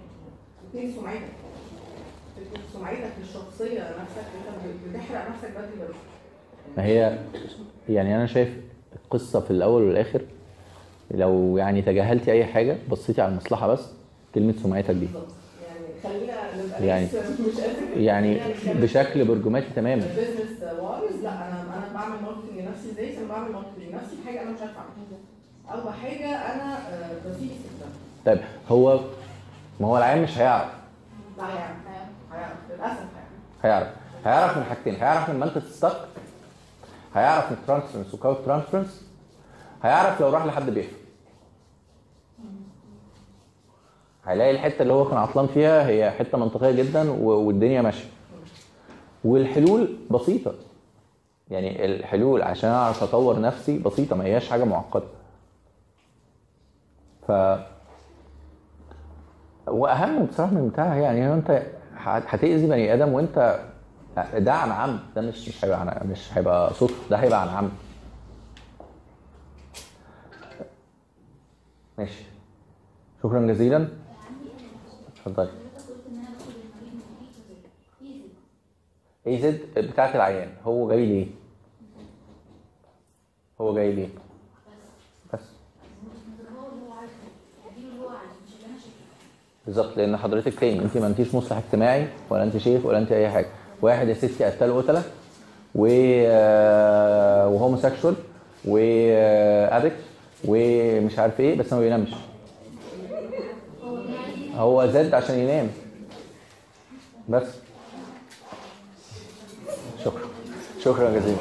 [SPEAKER 3] وبتاذي سمعتك. سمعتك الشخصيه نفسك أنت بتحرق نفسك بدري بدري
[SPEAKER 2] ما هي يعني أنا شايف القصة في الأول والآخر. لو يعني تجاهلتي أي حاجة بصيتي على المصلحة بس كلمة سمعتك دي.
[SPEAKER 3] يعني
[SPEAKER 2] يعني- يعني بشكل برجماتي تماما.
[SPEAKER 3] business wise لا أنا أنا بعمل marketing لنفسي إزاي أنا بعمل marketing لنفسي. حاجة أنا مش عارفة أعملها. أو بحاجه أنا آه، بسيء استخدامها
[SPEAKER 2] طيب هو ما هو العيان مش هيعرف.
[SPEAKER 3] لا هيعرف. هيعرف. للأسف هيعرف.
[SPEAKER 2] هيعرف. من حاجتين. هيعرف من منطقه ستك هيعرف من transference و counter transference هيعرف لو راح لحد بيفهم هيلاقي الحتة اللي هو كان عطلان فيها هي حتة منطقية جدا والدنيا ماشية. والحلول بسيطة. يعني الحلول عشان أعرف أطور نفسي بسيطة ما هياش حاجة معقدة. ف وأهم بصراحة من بتاعها يعني أنت هت- هتأذي بني آدم وأنت ده عن عمد ده مش مش هيبقى عن مش هيبقى صدفه ده هيبقى عن عمد ماشي. شكرا جزيلا. اتفضلي. اي زد بتاعت العيان هو جاي ليه؟ هو جاي ليه؟ بس. بالظبط لأن حضرتك تاني انت ما أنتيش مصلح اجتماعي ولا انت شيخ ولا انت أي حاجة. واحد يا ستي قتل قتلة و وهوموسيكشوال وادكت ومش عارف إيه بس ما بينامش. هو زاد عشان ينام. بس. شكرا. شكرا جزيلا.